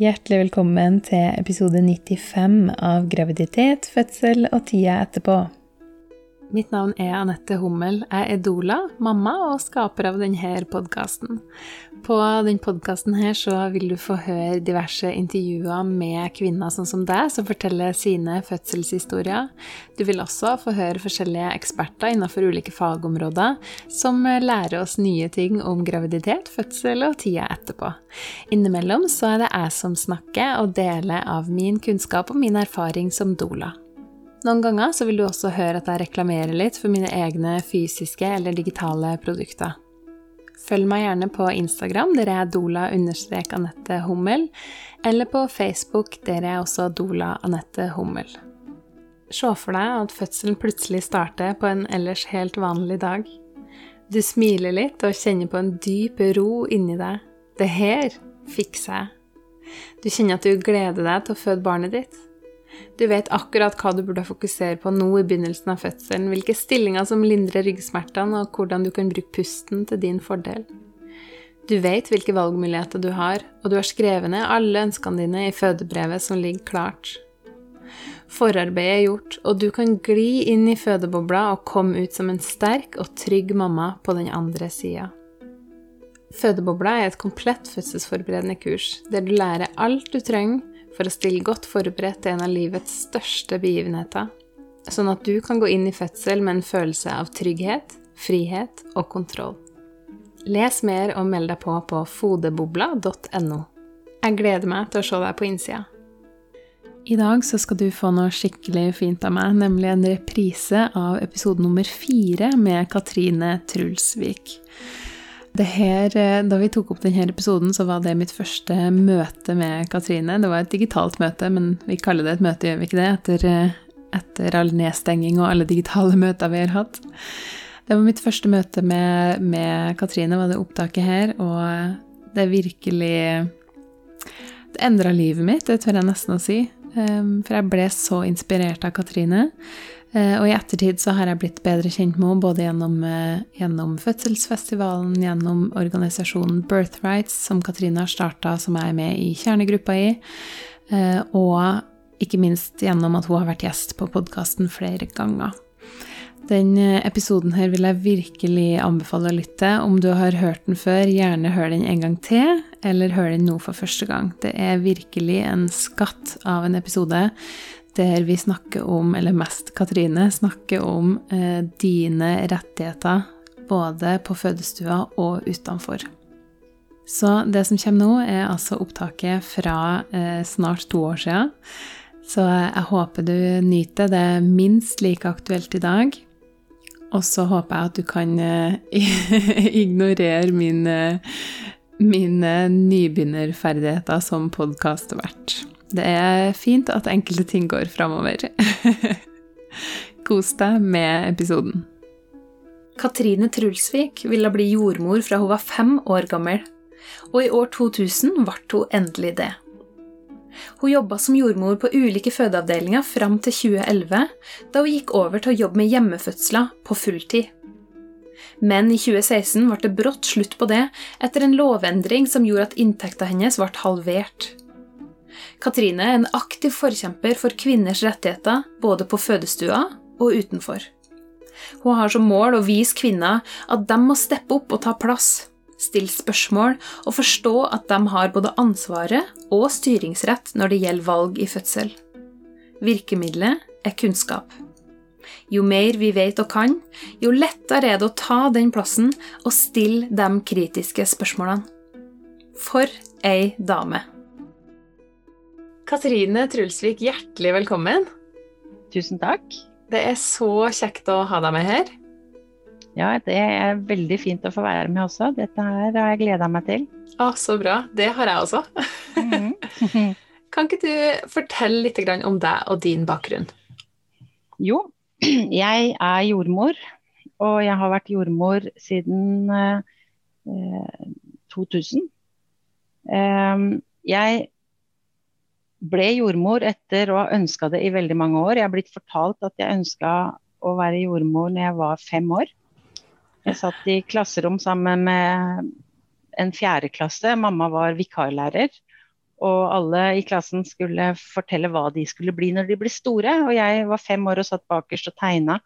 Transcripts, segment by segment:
Hjertelig velkommen til episode 95 av Graviditet, fødsel og tida etterpå. Mitt navn er Anette Hummel. Jeg er doula, mamma og skaper av denne podkasten. På denne podkasten vil du få høre diverse intervjuer med kvinner sånn som deg, som forteller sine fødselshistorier. Du vil også få høre forskjellige eksperter innenfor ulike fagområder som lærer oss nye ting om graviditet, fødsel og tida etterpå. Innimellom så er det jeg som snakker og deler av min kunnskap og min erfaring som doula. Noen ganger så vil du også høre at jeg reklamerer litt for mine egne fysiske eller digitale produkter. Følg meg gjerne på Instagram, der jeg er dola-anette Hummel, eller på Facebook, der jeg er også Dola Anette Hummel. Se for deg at fødselen plutselig starter på en ellers helt vanlig dag. Du smiler litt og kjenner på en dyp ro inni deg. Det her fikser jeg. Du kjenner at du gleder deg til å føde barnet ditt. Du vet akkurat hva du burde fokusere på nå i begynnelsen av fødselen, hvilke stillinger som lindrer ryggsmertene, og hvordan du kan bruke pusten til din fordel. Du vet hvilke valgmuligheter du har, og du har skrevet ned alle ønskene dine i fødebrevet som ligger klart. Forarbeidet er gjort, og du kan gli inn i fødebobla og komme ut som en sterk og trygg mamma på den andre sida. Fødebobla er et komplett fødselsforberedende kurs, der du lærer alt du trenger for å stille godt forberedt til en av livets største begivenheter, sånn at du kan gå inn i fødsel med en følelse av trygghet, frihet og kontroll. Les mer og meld deg på på fodebobla.no. Jeg gleder meg til å se deg på innsida. I dag så skal du få noe skikkelig fint av meg, nemlig en reprise av episode nummer fire med Katrine Trulsvik. Her, eh, da vi tok opp denne episoden, så var det mitt første møte med Katrine. Det var et digitalt møte, men vi kaller det et møte, gjør vi ikke det? Etter, eh, etter all nedstenging og alle digitale møter vi har hatt. Det var mitt første møte med, med Katrine, var det opptaket her, og det virkelig Det endra livet mitt, det tør jeg nesten å si. Ehm, for jeg ble så inspirert av Katrine. Eh, og i ettertid så har jeg blitt bedre kjent med henne både gjennom, eh, gjennom fødselsfestivalen, gjennom organisasjonen Birthrights, som Katrine har starta, som jeg er med i kjernegruppa i, eh, og ikke minst gjennom at hun har vært gjest på podkasten flere ganger. Den episoden her vil jeg virkelig anbefale å lytte. Om du har hørt den før, gjerne hør den en gang til, eller hør den nå for første gang. Det er virkelig en skatt av en episode der vi snakker om, eller mest Katrine, snakker om eh, dine rettigheter både på fødestua og utenfor. Så det som kommer nå, er altså opptaket fra eh, snart to år siden. Så jeg håper du nyter det minst like aktuelt i dag. Og så håper jeg at du kan eh, ignorere mine, mine nybegynnerferdigheter som podkastvert. Det er fint at enkelte ting går framover. Kos deg med episoden. Katrine Trulsvik ville bli jordmor fra hun var fem år gammel, og i år 2000 ble hun endelig det. Hun jobba som jordmor på ulike fødeavdelinger fram til 2011, da hun gikk over til å jobbe med hjemmefødsler på fulltid. Men i 2016 ble det brått slutt på det etter en lovendring som gjorde at inntekta hennes ble halvert. Katrine er en aktiv forkjemper for kvinners rettigheter både på fødestua og utenfor. Hun har som mål å vise kvinner at de må steppe opp og ta plass, stille spørsmål og forstå at de har både ansvaret og styringsrett når det gjelder valg i fødsel. Virkemidlet er kunnskap. Jo mer vi vet og kan, jo lettere er det å ta den plassen og stille de kritiske spørsmålene. For ei dame! Katrine Trulsvik, hjertelig velkommen. Tusen takk. Det er så kjekt å ha deg med her. Ja, det er veldig fint å få være med også. Dette her har jeg gleda meg til. Å, så bra. Det har jeg også. Mm -hmm. kan ikke du fortelle litt om deg og din bakgrunn? Jo, jeg er jordmor, og jeg har vært jordmor siden eh, 2000. Eh, jeg ble jordmor etter å ha ønska det i veldig mange år. Jeg har blitt fortalt at jeg ønska å være jordmor når jeg var fem år. Jeg satt i klasserom sammen med en fjerdeklasse. Mamma var vikarlærer. Og alle i klassen skulle fortelle hva de skulle bli når de ble store. Og jeg var fem år og satt bakerst og tegna.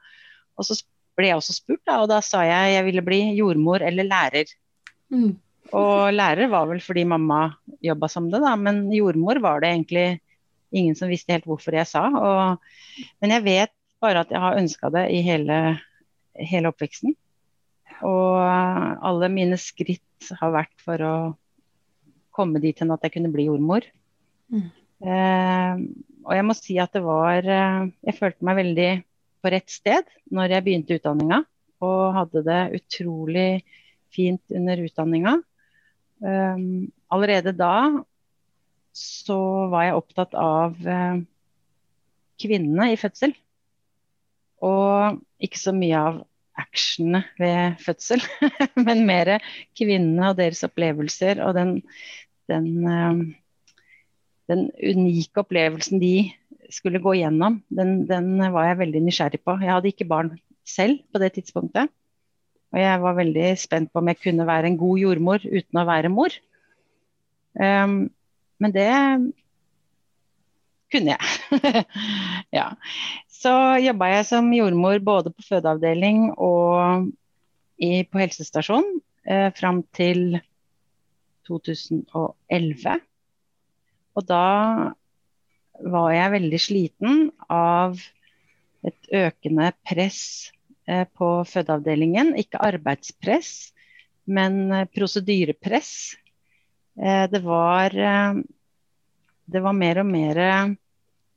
Og så ble jeg også spurt, da, og da sa jeg jeg ville bli jordmor eller lærer. Mm. Og lærer var vel fordi mamma jobba som det, da. Men jordmor var det egentlig ingen som visste helt hvorfor jeg sa. Og, men jeg vet bare at jeg har ønska det i hele, hele oppveksten. Og alle mine skritt har vært for å komme dit hen at jeg kunne bli jordmor. Mm. Eh, og jeg må si at det var eh, Jeg følte meg veldig på rett sted når jeg begynte utdanninga. Og hadde det utrolig fint under utdanninga. Eh, allerede da så var jeg opptatt av uh, kvinnene i fødsel. Og ikke så mye av actionene ved fødsel, men mer kvinnene og deres opplevelser og den, den, uh, den, unike opplevelsen de skulle gå gjennom, den, den, var jeg veldig nysgjerrig på. Jeg hadde ikke barn selv på det tidspunktet. Og jeg var veldig spent på om jeg kunne være en god jordmor uten å være mor. Um, men det kunne jeg. ja. Så jobba jeg som jordmor både på fødeavdeling og i, på helsestasjon eh, fram til 2011. Og da var jeg veldig sliten av et økende press på fødeavdelingen. Ikke arbeidspress, men eh, prosedyrepress. Eh, det var, eh, det var mer og mer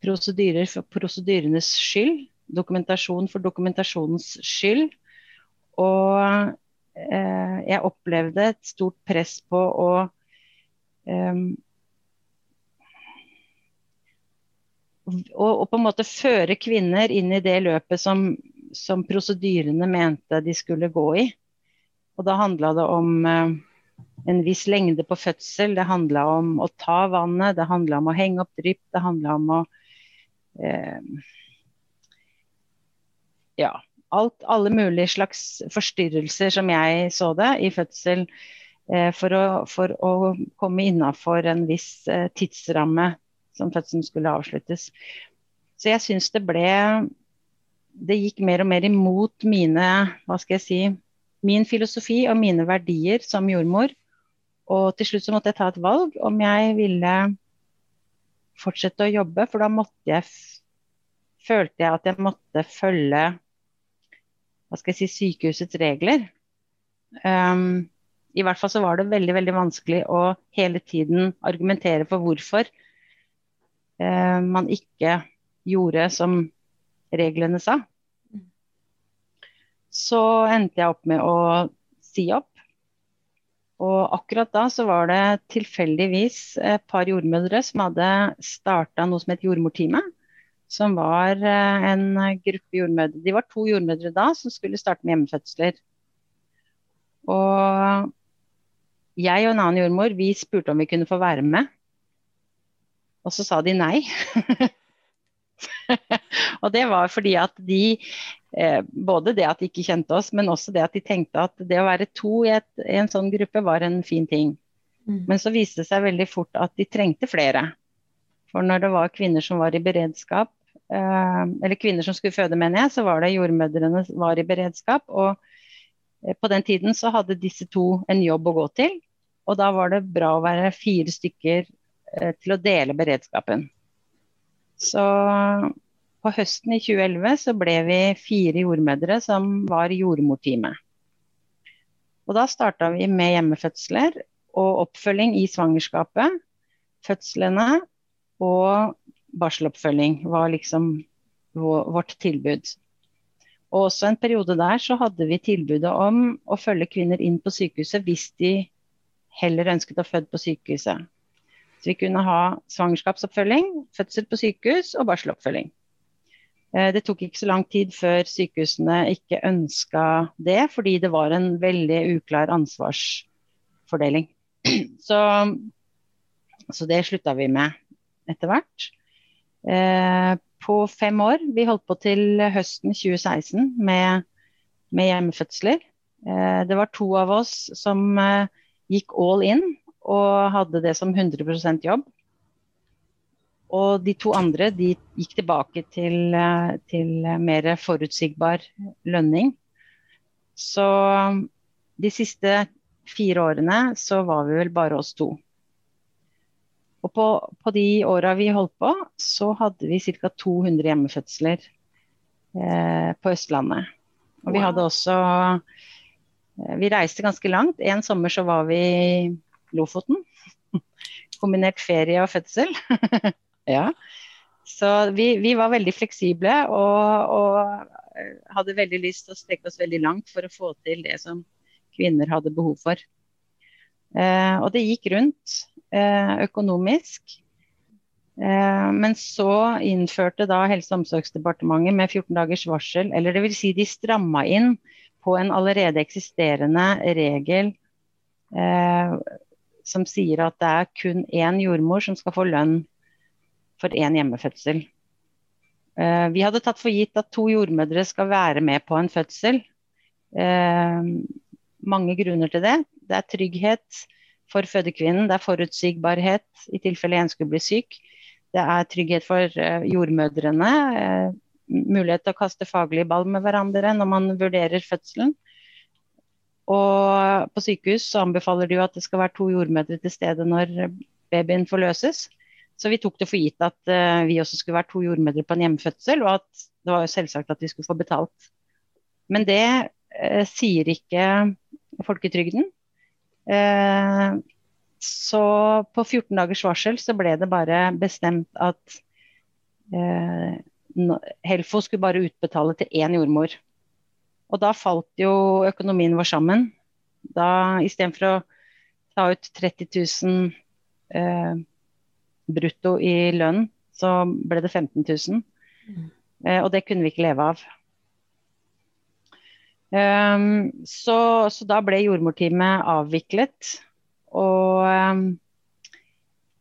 prosedyrer for prosedyrenes skyld. Dokumentasjon for dokumentasjonens skyld. Og eh, jeg opplevde et stort press på å eh, og, og, på en måte føre kvinner inn i det løpet som, som prosedyrene mente de skulle gå i. Og da handla det om eh, en viss lengde på fødsel, det handla om å ta vannet, det handla om å henge opp drypp, det handla om å eh, Ja. Alt, alle mulige slags forstyrrelser som jeg så det i fødsel. Eh, for, å, for, å, komme innafor en viss eh, tidsramme som fødselen skulle avsluttes. Så jeg syns det ble Det gikk mer og mer imot mine Hva skal jeg si Min filosofi og mine verdier som jordmor. Og til slutt så måtte jeg ta et valg om jeg ville fortsette å jobbe, for da måtte jeg følte jeg at jeg måtte følge hva skal jeg si, sykehusets regler. Um, I hvert fall så var det veldig veldig vanskelig å hele tiden argumentere for hvorfor uh, man ikke gjorde som reglene sa. Så endte jeg opp med å si opp. Og akkurat da så var det tilfeldigvis et par jordmødre som hadde starta noe som het Jordmortime. Som var eh, en gruppe jordmødre. De var to jordmødre da som skulle starte med hjemmefødsler. Og jeg og en annen jordmor vi spurte om vi kunne få være med. Og så sa de nei. og det var fordi at de eh, Både det at de ikke kjente oss, men også det at de tenkte at det å være to i, et, i en sånn gruppe var en fin ting. Mm. Men så viste det seg veldig fort at de trengte flere. For når det var kvinner som var i beredskap, eh, eller kvinner som skulle føde, mener jeg, så var det jordmødrene var i beredskap. Og eh, på den tiden så hadde disse to en jobb å gå til. Og da var det bra å være fire stykker til å dele beredskapen. Så på høsten i 2011 så ble vi fire jordmødre som var jordmorteamet. Og da starta vi med hjemmefødsler og oppfølging i svangerskapet. Fødslene og barseloppfølging var liksom vårt tilbud. Og også en periode der så hadde vi tilbudet om å følge kvinner inn på sykehuset hvis de heller ønsket å føde på sykehuset. Vi kunne ha svangerskapsoppfølging, fødsel på sykehus og barseloppfølging. Eh, det tok ikke så lang tid før sykehusene ikke ønska det, fordi det var en veldig uklar ansvarsfordeling. Så, så det slutta vi med etter hvert. Eh, på fem år. Vi holdt på til høsten 2016 med, med hjemmefødsler. Eh, det var to av oss som gikk all in og hadde det som 100% jobb. Og de to andre de gikk tilbake til, eh, til mer forutsigbar lønning. Så de siste fire årene så var vi vel bare oss to. Og på, på de åra vi holdt på, så hadde vi ca. 200 hjemmefødsler eh, på Østlandet. Og vi hadde også eh, Vi reiste ganske langt. En sommer så var vi Lofoten. Kombinert ferie og fødsel. ja. Så vi, vi, var veldig fleksible og, og hadde veldig lyst til å strekke oss veldig langt for å få til det som kvinner hadde behov for. Eh, og det gikk rundt eh, økonomisk. Eh, men så innførte da Helse- og omsorgsdepartementet med 14 dagers varsel, eller dvs. Si de stramma inn på en allerede eksisterende regel eh, som sier at det er kun én jordmor som skal få lønn for én hjemmefødsel. Uh, vi hadde tatt for gitt at to jordmødre skal være med på en fødsel. Uh, mange grunner til det. Det er trygghet for fødekvinnen, det er forutsigbarhet i tilfelle en skulle bli syk. Det er trygghet for uh, jordmødrene. mulighet til å kaste faglig ball med hverandre når man vurderer fødselen. Og på sykehus anbefaler de jo at det skal være to jordmødre til stede når babyen forløses. Så vi tok det for gitt at uh, vi også skulle være to jordmødre på en hjemmefødsel, og at det var jo selvsagt at vi skulle få betalt. Men det uh, sier ikke folketrygden. Uh, så på 14 dagers varsel så ble det bare bestemt at Helfo skulle bare utbetale til én jordmor. Og da falt jo økonomien vår sammen. Da istedenfor å ta ut 30 000 eh, brutto i lønn, så ble det 15 000. Mm. Eh, og det kunne vi ikke leve av. Um, så, så, da ble jordmorteamet avviklet. Og um,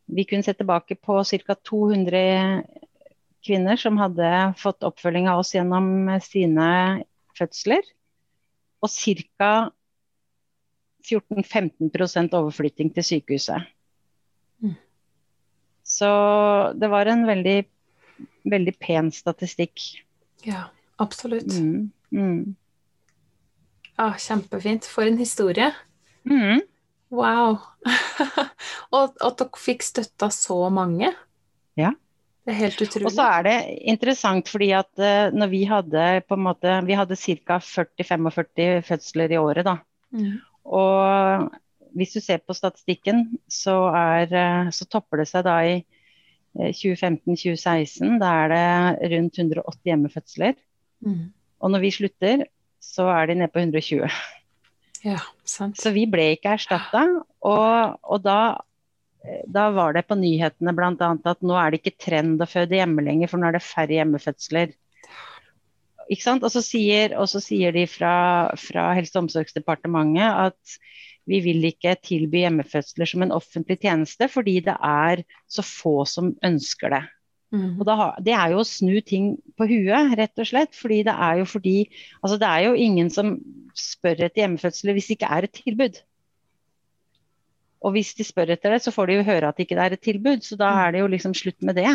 vi kunne se tilbake på ca. 200 kvinner som hadde fått oppfølging av oss gjennom sine fødsler. Og ca. 14-15% overflytting til sykehuset. Så det var en veldig, veldig pen statistikk. Ja, absolutt. Mm. Mm. Ah, kjempefint. For en historie. Mm. Wow. og at dere fikk støtta så mange. Ja. Det er helt utrolig. Og så er det interessant fordi at uh, når vi hadde på en måte, vi hadde ca. 40-45 fødsler i året, da. Mm. Og hvis du ser på statistikken, så, er, eh, så topper det seg da i 2015-2016. Eh, da er det rundt 180 hjemmefødsler. Mm. Og når vi slutter, så er de nede på 120. Ja, sant. Så vi ble ikke erstatta. Og, og da, da, var det på nyhetene bl.a. at nå er det ikke trend å føde hjemme lenger, for nå er det færre hjemmefødsler. Ikke sant? Og så sier, og så sier de fra, fra Helse- og omsorgsdepartementet at vi vil ikke tilby hjemmefødsler som en offentlig tjeneste, fordi det er så få som ønsker det. Mm. Og da, det er jo å snu ting på huet, rett og slett. fordi det er jo fordi Altså det er jo ingen som spør etter hjemmefødsler hvis det ikke er et tilbud. Og hvis de spør etter det, så får de jo høre at det ikke er et tilbud. Så da er det jo liksom slutt med det.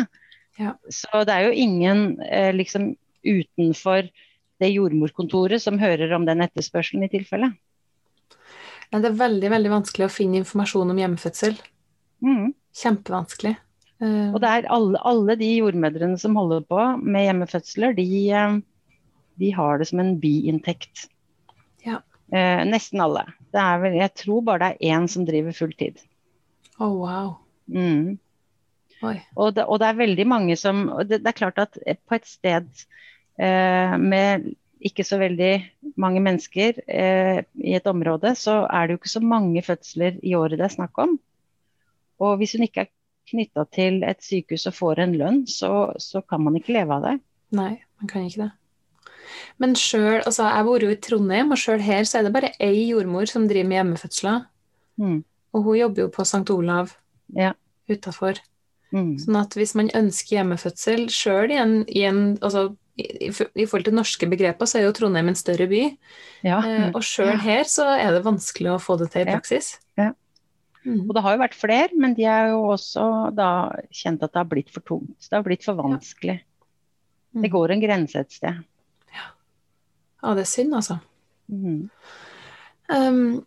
Ja. Så det er jo ingen eh, liksom utenfor det jordmorkontoret som hører om den etterspørselen i tilfelle. Men det er veldig veldig vanskelig å finne informasjon om hjemmefødsel. Mm. Kjempevanskelig. Uh, og det er alle, alle, de jordmødrene som holder på med hjemmefødsler, de, eh, de har det som en biinntekt. Ja. Eh, nesten alle. Vel, jeg tror bare det er én som driver fulltid. Oh, wow. Mm. Og, det, og, det, er veldig mange som det, det, er klart at på et sted eh, med ikke så veldig mange mennesker eh, i et område, så er det jo ikke så mange fødsler i året det er snakk om. Og hvis hun ikke er knytta til et sykehus og får en lønn, så, så, kan man ikke leve av det. Nei, man kan ikke det. Men sjøl, altså jeg bor jo i Trondheim, og sjøl her så er det bare ei jordmor som driver med hjemmefødsler. Mm. Og hun jobber jo på St. Olav ja. utafor. Mm. Sånn at hvis man ønsker hjemmefødsel sjøl i, i en, altså i, i, forhold til norske begreper så er jo Trondheim en større by. Ja. Eh, og sjøl her så er det vanskelig å få det til i praksis. Ja. Mm. Og det har jo vært flere, men de er jo også da kjent at det har blitt for tungt. Det har blitt for vanskelig. Det Mm. går en grense et sted. Ja, det er synd, altså. Mm. Um,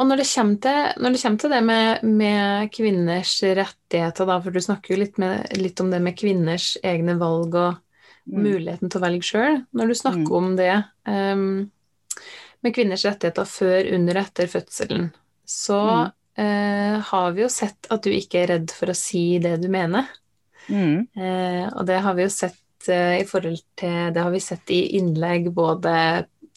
og når det kommer til, når det, kommer til det med, med kvinners rettigheter, da, for du snakker jo litt, med, litt om det med kvinners egne valg og Mm. muligheten til å velge sjøl. Når du snakker Mm. om det um, med kvinners rettigheter før, under og etter fødselen, så Mm. uh, har vi jo sett at du ikke er redd for å si det du mener. Eh, og det har vi jo sett i forhold til Det har vi sett i innlegg både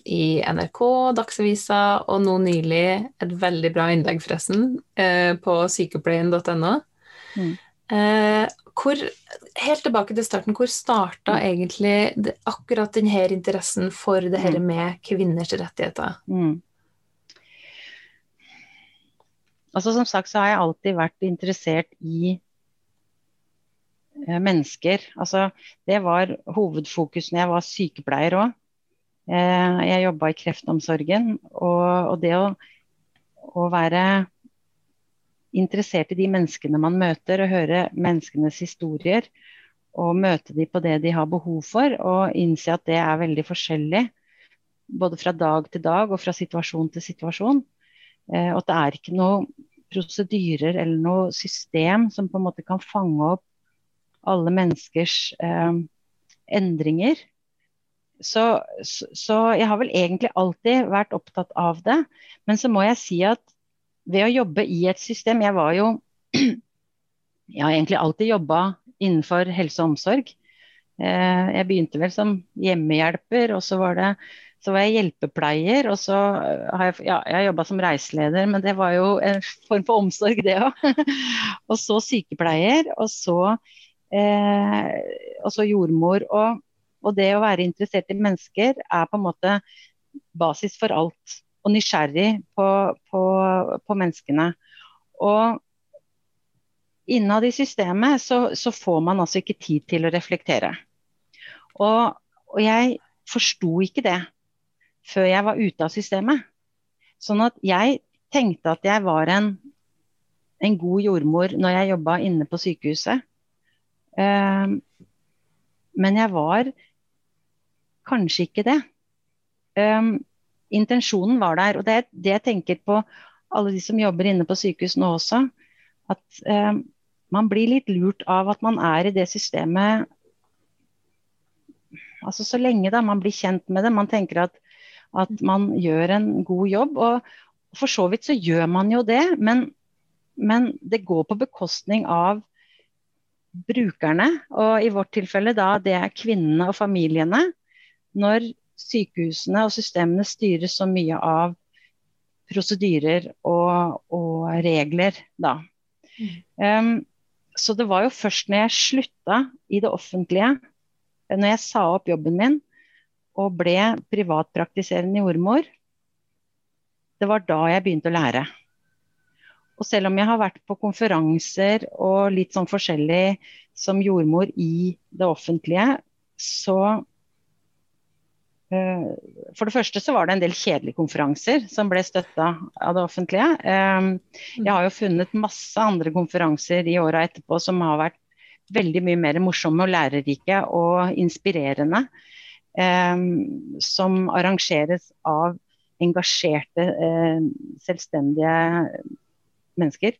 i NRK, Dagsavisa og nå nylig et veldig bra innlegg, forresten, eh, på sykepleien.no. Mm. Eh, hvor, helt tilbake til starten, hvor starta egentlig det, akkurat denne interessen for det her Mm. med kvinners rettigheter? Mm. Altså Som sagt så har jeg alltid vært interessert i eh, mennesker. Altså Det var hovedfokus når jeg var sykepleier òg. Eh, jeg jobba i kreftomsorgen. Og, og det å, å være interessert i de menneskene man møter, og høre menneskenes historier, og møte dem på det de har behov for, og innse at det er veldig forskjellig. Både fra dag til dag og fra situasjon til situasjon. Eh, og at det er ikke noe prosedyrer eller noe system som på en måte kan fange opp alle menneskers eh, endringer. Så, så, så jeg har vel egentlig alltid vært opptatt av det. Men så må jeg si at ved å jobbe i et system Jeg var jo Jeg har egentlig alltid jobba innenfor helse og omsorg. Eh, jeg begynte vel som hjemmehjelper, og så var det så var jeg hjelpepleier, og så har jeg, ja, jeg jobba som reiseleder, men det var jo en form for omsorg, det òg. og så sykepleier, og så, eh, og så jordmor. Og, og, det å være interessert i mennesker er på en måte basis for alt. Og nysgjerrig på, på, på menneskene. Og innad i systemet så, så, får man altså ikke tid til å reflektere. Og, og jeg forsto ikke det før jeg var ute av systemet. Sånn at jeg tenkte at jeg var en, en god jordmor når jeg jobba inne på sykehuset. Um, men jeg var kanskje ikke det. Um, intensjonen var der. Og det er det jeg tenker på alle de som jobber inne på sykehus nå også. At um, man blir litt lurt av at man er i det systemet altså så lenge da man blir kjent med det. Man tenker at at man gjør en god jobb. Og for så vidt så gjør man jo det, men, men det går på bekostning av brukerne. Og i vårt tilfelle da det er kvinnene og familiene. Når sykehusene og systemene styres så mye av prosedyrer og, og regler, da. Mm. Um, så det var jo først når jeg slutta i det offentlige, når jeg sa opp jobben min, og ble privatpraktiserende jordmor, det var da jeg begynte å lære. Og selv om jeg har vært på konferanser og litt sånn forskjellig som jordmor i det offentlige, så uh, For det første så var det en del kjedelige konferanser som ble støtta av det offentlige. Um, jeg har jo funnet masse andre konferanser i åra etterpå som har vært veldig mye mer morsomme og lærerike og inspirerende. Um, som arrangeres av engasjerte, selvstendige mennesker.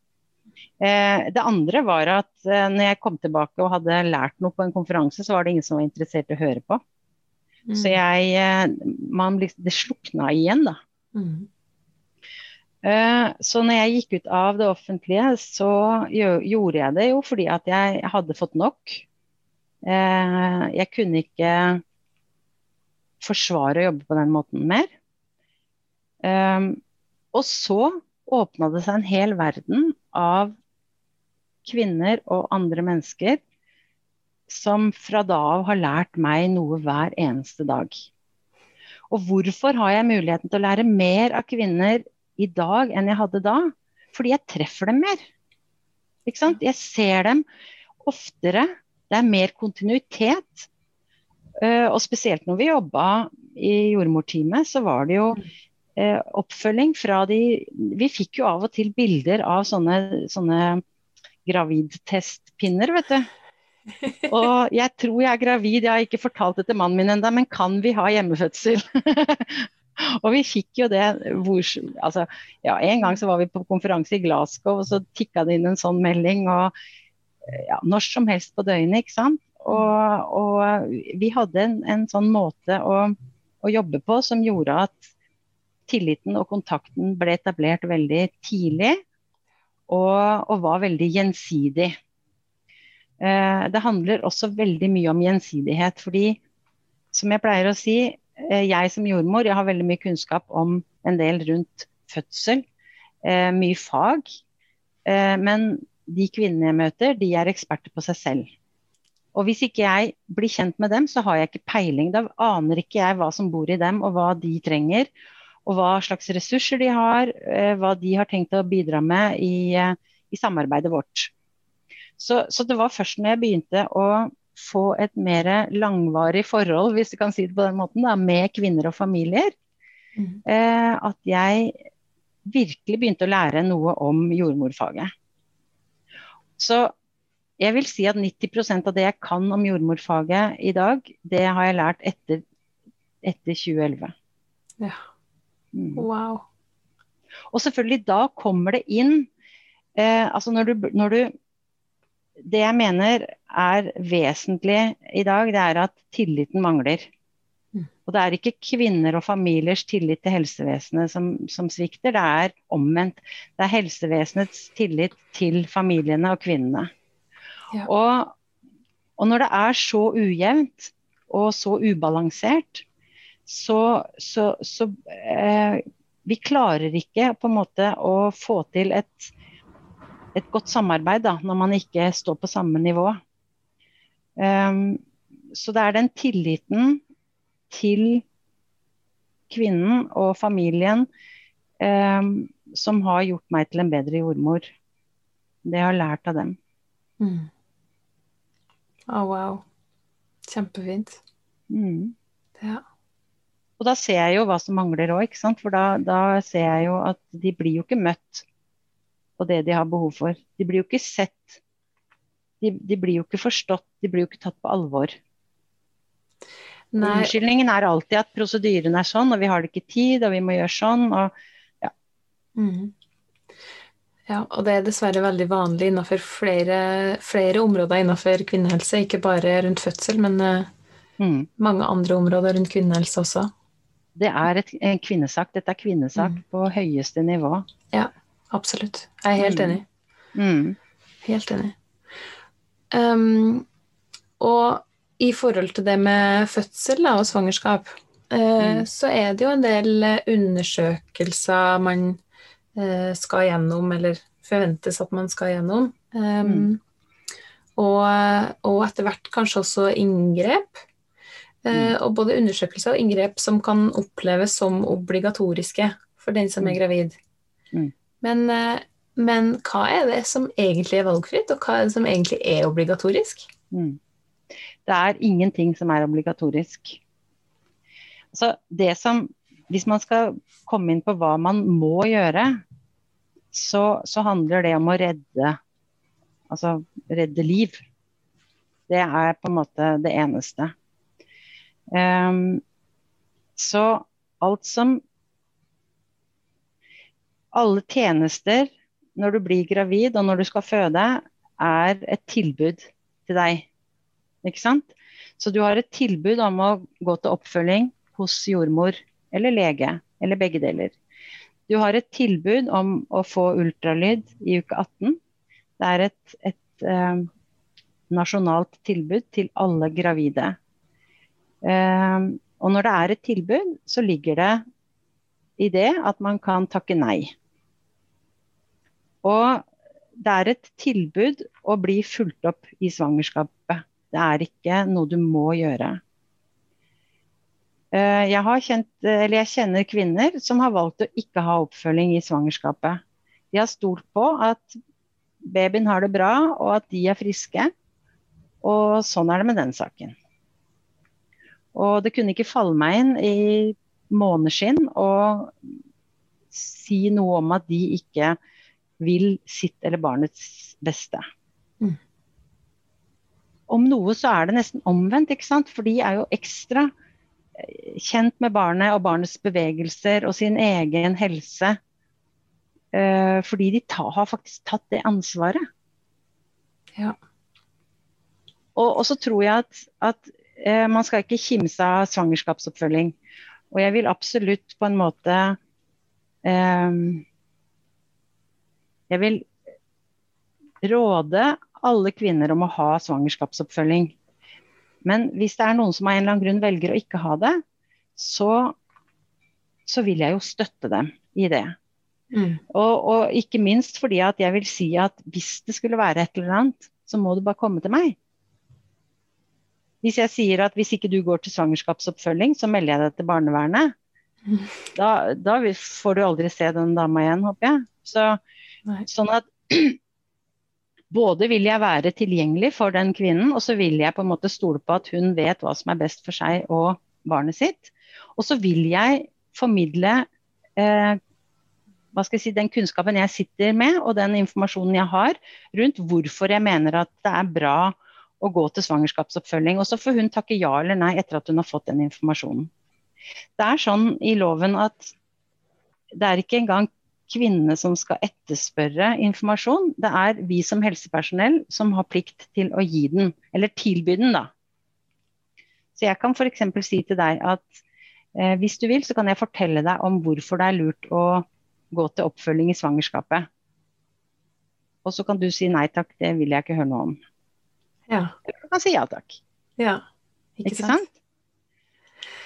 Eh, det andre var at eh, når jeg kom tilbake og hadde lært noe på en konferanse, så var det ingen som var interessert i å høre på. Mm. Så jeg man, Det slukna igjen, da. Mm. Så når jeg gikk ut av det offentlige, så gjorde jeg det jo fordi at jeg hadde fått nok. Jeg kunne ikke forsvare å jobbe på den måten mer. Um, og så åpna det seg en hel verden av kvinner og andre mennesker som fra da av har lært meg noe hver eneste dag. Og hvorfor har jeg muligheten til å lære mer av kvinner i dag enn jeg hadde da? Fordi jeg treffer dem mer. Ikke sant? Jeg ser dem oftere. Det er mer kontinuitet. Uh, og spesielt når vi jobba i jordmorteamet, så var det jo eh, oppfølging fra de Vi fikk jo av og til bilder av sånne, sånne gravidtestpinner, vet du. Og jeg tror jeg er gravid, jeg har ikke fortalt det til mannen min ennå, men kan vi ha hjemmefødsel? og vi fikk jo det hvor, altså, ja, En gang så var vi på konferanse i Glasgow, og så tikka det inn en sånn melding. og ja, Når som helst på døgnet, ikke sant. Og, og vi hadde en, en sånn måte å, å, jobbe på som gjorde at tilliten og kontakten ble etablert veldig tidlig. Og, og var veldig gjensidig. Eh, det handler også veldig mye om gjensidighet. fordi som jeg pleier å si, eh, jeg som jordmor jeg har veldig mye kunnskap om en del rundt fødsel. Eh, mye fag. men de kvinnene jeg møter, de er eksperter på seg selv. Og hvis ikke jeg blir kjent med dem, så har jeg ikke peiling. Da aner ikke jeg hva som bor i dem, og hva de trenger. Og hva slags ressurser de har, hva de har tenkt å bidra med i, i samarbeidet vårt. Så, så, det var først når jeg begynte å få et mer langvarig forhold, hvis du kan si det på den måten, da, med kvinner og familier, mm. eh, at jeg virkelig begynte å lære noe om jordmorfaget. Så jeg vil si at 90% av det jeg kan om jordmorfaget i dag, det har jeg lært etter, etter 2011. Ja. Mm. Wow. Og selvfølgelig da kommer det inn eh, altså når du, når du det jeg mener er vesentlig i dag, det er at tilliten mangler. Mm. Og det er ikke kvinner og familiers tillit til helsevesenet som, som, svikter, det er omvendt. Det er helsevesenets tillit til familiene og kvinnene. Ja. Og, og, når det er så ujevnt og så ubalansert, så, så, så eh, Vi klarer ikke på en måte å få til et et godt samarbeid da, når man ikke står på samme nivå. Um, så det er den tilliten til kvinnen og familien um, som har gjort meg til en bedre jordmor. Det jeg har lært av dem. Mm. Oh, wow. Kjempefint. Mm. Ja. Og da ser jeg jo hva som mangler òg, for da, da, ser jeg jo at de blir jo ikke møtt på det de har behov for. De blir jo ikke sett. De, de blir jo ikke forstått. De blir jo ikke tatt på alvor. Unnskyldningen er alltid at prosedyren er sånn, og vi har det ikke tid, og vi må gjøre sånn. Og, ja. Mm. ja. og det er dessverre veldig vanlig innenfor flere, flere områder innenfor kvinnehelse. Ikke bare rundt fødsel, men uh, mm. mange andre områder rundt kvinnehelse også. Det er et, en kvinnesak. Dette er kvinnesak mm. på høyeste nivå. Ja absolutt. Jeg er helt mm. enig. Mm. Helt enig. Um, og i forhold til det med fødsel da, og svangerskap, uh, mm. så er det jo en del undersøkelser man uh, skal gjennom, eller forventes at man skal gjennom. Um, og, og, etter hvert kanskje også inngrep. Uh, og både undersøkelser og inngrep som kan oppleves som obligatoriske for den som er gravid. Mm. Men, eh, men, hva er det som egentlig er valgfritt, og hva er det som egentlig er obligatorisk? Mm. Det er ingenting som er obligatorisk. Så det som, hvis man skal komme inn på hva man må gjøre, så, så handler det om å redde Altså redde liv. Det er på en måte det eneste. Um, så alt som alle tjenester når du blir gravid og når du skal føde, er et tilbud til deg. Ikke sant? Så du har et tilbud om å gå til oppfølging hos jordmor eller lege, eller begge deler. Du har et tilbud om å få ultralyd i uke 18. Det er et, et eh, nasjonalt tilbud til alle gravide. Eh, og når det er et tilbud, så ligger det i det at man kan takke nei. Og det er et tilbud å bli fulgt opp i svangerskapet. Det er ikke noe du må gjøre. Eh, jeg, kjent, jeg, kjenner kvinner som har valgt å ikke ha oppfølging i svangerskapet. De har stolt på at babyen har det bra, og at de er friske. Og sånn er det med den saken. Og det kunne ikke falle meg inn i måneskinn å si noe om at de ikke vil sitt eller barnets beste. Mm. Om noe så er det nesten omvendt, ikke sant? for de er jo ekstra eh, kjent med barnet og barnets bevegelser og sin egen helse. Eh, fordi de ta, har faktisk tatt det ansvaret. Ja. Og, og så tror jeg at, at eh, man skal ikke kimse av svangerskapsoppfølging. Og jeg vil absolutt på en måte eh, Jeg vil råde alle kvinner om å ha svangerskapsoppfølging. Men hvis det er noen som av en eller annen grunn velger å ikke ha det, så, så vil jeg jo støtte dem i det. Mm. Og, og, ikke minst fordi at jeg vil si at hvis det skulle være et eller annet, så må du bare komme til meg. Hvis jeg sier at hvis ikke du går til svangerskapsoppfølging, så melder jeg deg til barnevernet. Da, da, får du aldri se den dama igjen, håper jeg. Så, sånn at både vil jeg være tilgjengelig for den kvinnen, og så vil jeg på en måte stole på at hun vet hva som er best for seg og barnet sitt. Og så vil jeg formidle eh, hva skal jeg si, den kunnskapen jeg sitter med, og den informasjonen jeg har rundt hvorfor jeg mener at det er bra å gå til svangerskapsoppfølging. Og så får hun takke ja eller nei etter at hun har fått den informasjonen. Det er sånn i loven at det er ikke engang kvinnene som skal etterspørre informasjon. Det er vi som helsepersonell som har plikt til å gi den, eller tilby den, da. Så jeg kan f.eks. si til deg at eh, hvis du vil, så kan jeg fortelle deg om hvorfor det er lurt å gå til oppfølging i svangerskapet. Og så kan du si nei takk, det vil jeg ikke høre noe om. Ja. Eller du kan si ja takk. Ja, ikke, Ikke sant?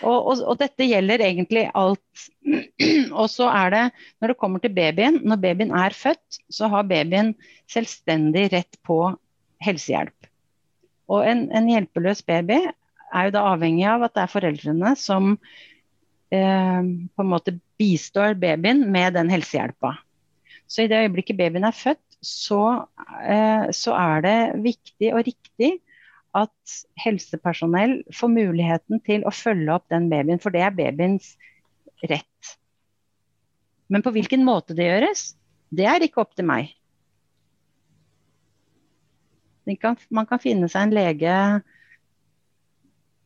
Og, og, og dette gjelder egentlig alt. Og så er det, når det kommer til babyen, når babyen er født, så har babyen selvstendig rett på helsehjelp. Og en, en hjelpeløs baby er jo da avhengig av at det er foreldrene som eh, på en måte bistår babyen med den helsehjelpa. Så i det øyeblikket babyen er født, så, eh, så er det viktig og riktig at helsepersonell får muligheten til å følge opp den babyen, for det er babyens rett. Men på hvilken måte det gjøres, det er ikke opp til meg. Kan, man kan finne seg en lege,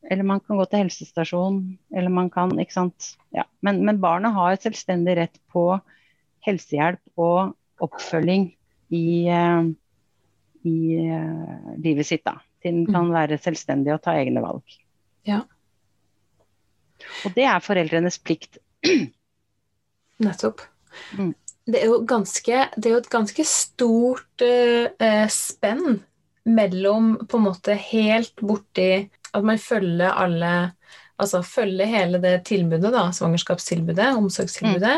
eller man kan gå til helsestasjon, eller man kan Ikke sant. Ja. Men, men barnet har et selvstendig rett på helsehjelp og oppfølging i, uh, i uh, livet sitt, da til den kan være selvstendig og ta egne valg. Ja. Og det er foreldrenes plikt. Nettopp. Mm. Det, er ganske, det, er jo et ganske stort uh, spenn mellom på en måte helt borti at man følger alle Altså følge hele det tilbudet, da, svangerskapstilbudet, omsorgstilbudet,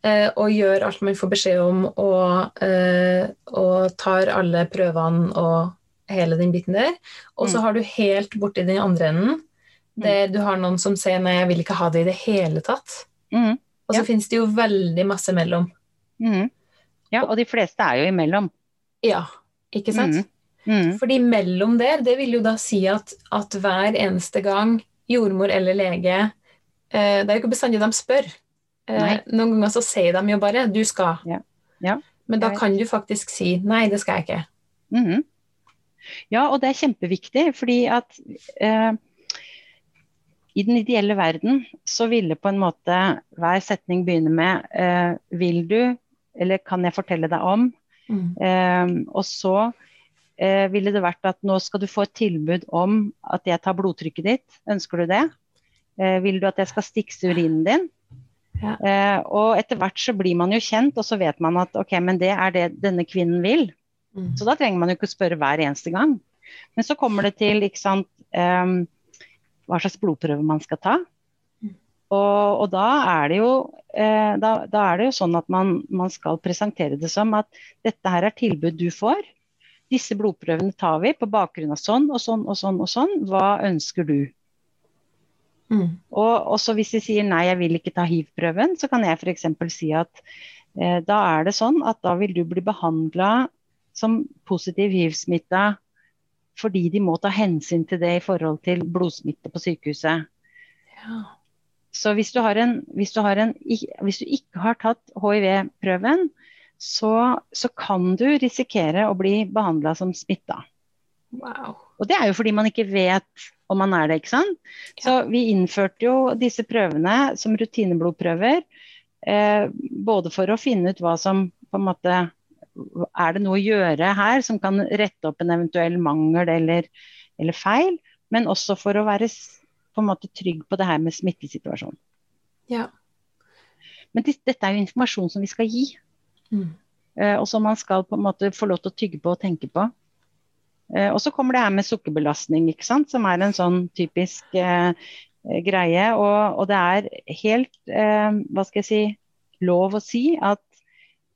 mm. og gjør alt man får beskjed om, og, uh, og tar alle prøvene og hele den biten der. Og så mm. har du helt borti den andre enden, mm. der du har noen som sier 'nei, jeg vil ikke ha det i det hele tatt'. Mm. Og så ja. finnes det jo veldig masse mellom. Mm. Ja, og de fleste er jo imellom. Ja, ikke sant? Mm. Fordi mellom der, det vil jo da si at, at hver eneste gang jordmor eller lege eh, Det er jo ikke bestandig de spør. Eh, noen ganger så sier de jo bare 'du skal'. Ja. Ja. Men da kan du faktisk si 'nei, det skal jeg ikke'. Mm. Ja, og det er kjempeviktig, fordi at eh, i den ideelle verden så ville på en måte hver setning begynne med eh, Vil du, eller kan jeg fortelle deg om? Mm. Eh, og så eh, ville det vært at nå skal du få et tilbud om at jeg tar blodtrykket ditt. Ønsker du det? Eh, vil du at jeg skal stikse urinen din? Ja. Eh, og etter hvert så blir man jo kjent, og så vet man at ok, men det er det denne kvinnen vil. Mm. Så da trenger man jo ikke spørre hver eneste gang. Men så kommer det til ikke sant, um, hva slags blodprøve man skal ta. Mm. Og, og da, er jo, eh, da, da, er det jo, sånn at man, man, skal presentere det som at dette her er tilbud du får. Disse blodprøvene tar vi på bakgrunn av sånn og sånn og sånn og sånn. Hva ønsker du? Mm. Og også hvis de sier nei, jeg vil ikke ta hiv-prøven, så kan jeg f.eks. si at eh, da er det sånn at da vil du bli behandla som positiv hiv-smitta fordi de må ta hensyn til det i forhold til blodsmitte på sykehuset. Ja. så hvis du, en, hvis, du en, hvis du, ikke har tatt hiv-prøven, så, så, kan du risikere å bli behandla som smitta. Wow. Og det er jo fordi man ikke vet om man er det, ikke sant. Ja. Så vi innførte jo disse prøvene som rutineblodprøver. Eh, både for å finne ut hva som på en måte Er det noe å gjøre her som kan rette opp en eventuell mangel eller, eller feil? Men også for å være på en måte trygg på det her med smittesituasjonen. Ja. Men dette er jo informasjon som vi skal gi. Mm. Eh, og som man skal på en måte få lov til å tygge på og tenke på. Eh, og så kommer det her med sukkerbelastning, ikke sant? som er en sånn typisk eh, greie. Og, og, det er helt, eh, hva skal jeg si, lov å si at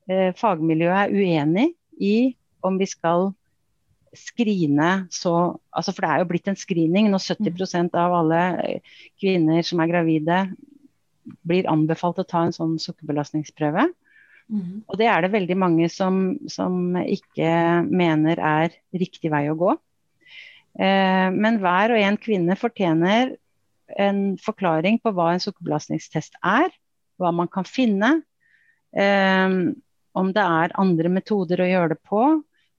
eh, fagmiljøet er uenig i om vi skal skrine så altså For det er jo blitt en screening når 70 mm. av alle eh, kvinner som er gravide blir anbefalt å ta en sånn sukkerbelastningsprøve. Mm. Og det er det veldig mange som, som, ikke mener er riktig vei å gå. Eh, men hver og en kvinne fortjener en forklaring på hva en sukkerbelastningstest er, hva man kan finne. Eh, om det er andre metoder å gjøre det på,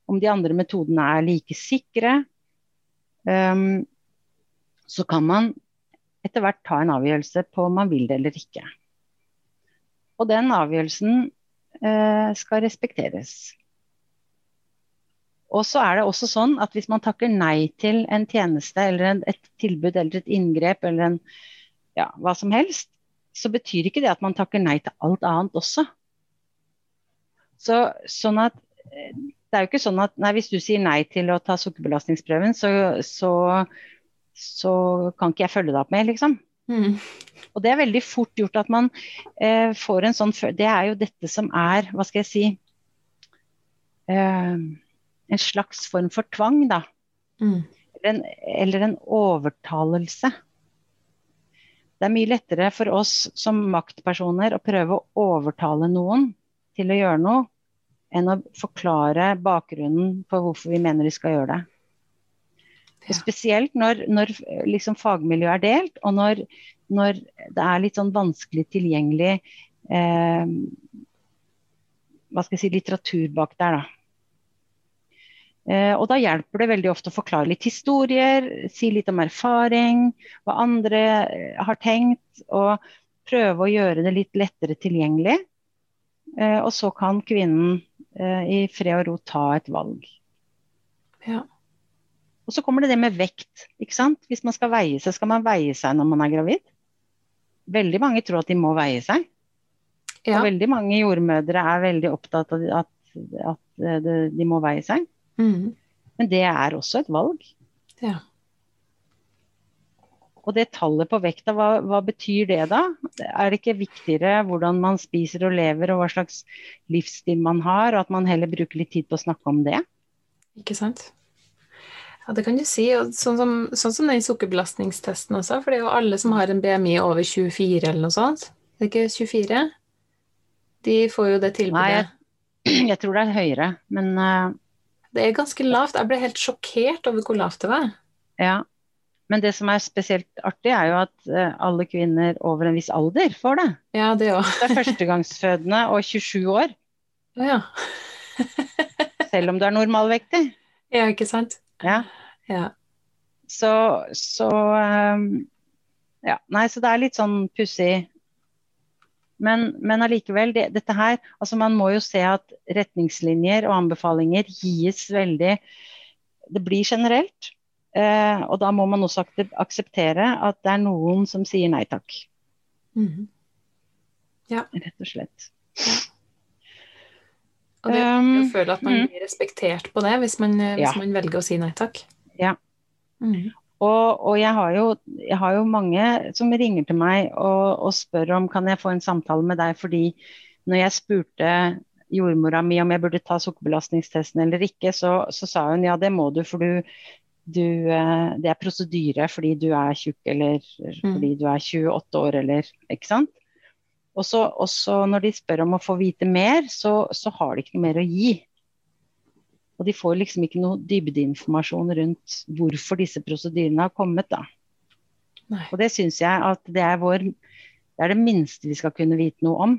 om de andre metodene er like sikre. Eh, så kan man etter hvert ta en avgjørelse på om man vil det eller ikke. Og den avgjørelsen skal respekteres. Og så er det også sånn at hvis man takker nei til en tjeneste eller et tilbud eller et inngrep eller en, ja, hva som helst, så betyr ikke det at man takker nei til alt annet også. Så, sånn at eh, det er jo ikke sånn at nei, hvis du sier nei til å ta sukkerbelastningsprøven, så, så, så kan ikke jeg følge deg opp med, liksom. Mm. Og det er veldig fort gjort at man eh, får en sånn Det er jo dette som er, hva skal jeg si eh, En slags form for tvang, da. Mm. Eller, en, eller en overtalelse. Det er mye lettere for oss som maktpersoner å prøve å overtale noen til å gjøre noe, enn å forklare bakgrunnen for hvorfor vi mener de skal gjøre det. Ja. Spesielt når, når liksom fagmiljøet er delt, og når, når, det er litt sånn vanskelig tilgjengelig eh, hva skal jeg si, litteratur bak der. da. Eh, og da hjelper det veldig ofte å forklare litt historier, si litt om erfaring, hva andre eh, har tenkt, og prøve å gjøre det litt lettere tilgjengelig. Eh, og så kan kvinnen Eh, i fred og ro ta et valg. Ja. Og så kommer det det med vekt. ikke sant? Hvis man skal veie seg, skal man veie seg når man er gravid. Veldig mange tror at de må veie seg. Ja. Og veldig mange jordmødre er veldig opptatt av at, at eh, de må veie seg. Mm. Men det er også et valg. Ja. Og det tallet på vekta, hva, hva, betyr det da? Er det ikke viktigere hvordan man spiser og lever og hva slags livsstil man har, og at man heller bruker litt tid på å snakke om det? Ikke sant. Ja, det kan du si. Og sånn som, sånn som den sukkerbelastningstesten også, for det er jo alle som har en BMI over 24 eller noe sånt. Det er ikke 24? De får jo det tilbudet. Nei, jeg, jeg tror det er høyere, men uh... Det er ganske lavt. Jeg ble helt sjokkert over hvor lavt det var. Ja, men det som er spesielt artig, er jo at uh, alle kvinner over en viss alder får det. Ja, Det også. det er førstegangsfødende og 27 år. Ja. Selv om du er normalvektig. Ja, ikke sant. Ja. ja. Så, så um, Ja, nei, så det er litt sånn pussig. Men, men allikevel, det, dette her Altså man må jo se at retningslinjer og anbefalinger gis veldig Det blir generelt. Eh, og da må man også akseptere at det er noen som sier nei takk. Mm. Ja. Rett og slett. Ja. Og det um, å føle at man mm. blir respektert på det hvis man, hvis ja. man velger å si nei takk. Ja. Mm. Og, og jeg, har jo, jeg, har jo, mange som ringer til meg og, og, spør om kan jeg få en samtale med deg fordi når jeg spurte jordmora mi om jeg burde ta sukkerbelastningstesten eller ikke, så, så sa hun ja, det må du, for du, du, eh, det er prosedyre fordi du er tjukk eller mm. fordi du er 28 år eller Ikke sant? Og så når de spør om å få vite mer, så, så, har de ikke noe mer å gi. Og de får liksom ikke noe dybdeinformasjon rundt hvorfor disse prosedyrene har kommet, da. Nei. Og det syns jeg at det er, vår, det er det minste vi skal kunne vite noe om.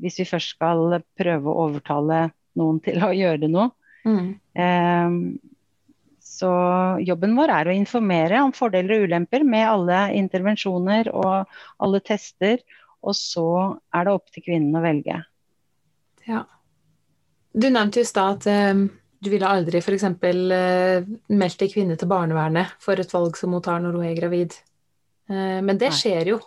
Hvis vi først skal prøve å overtale noen til å gjøre noe. Mm. Um, så jobben vår er å informere om fordeler og ulemper med alle intervensjoner og alle tester. Og så er det opp til kvinnen å velge. Ja. Du nevnte i stad at eh, du ville aldri f.eks. Uh, meldt ei kvinne til barnevernet for et valg som hun tar når hun er gravid. Eh, men det skjer jo.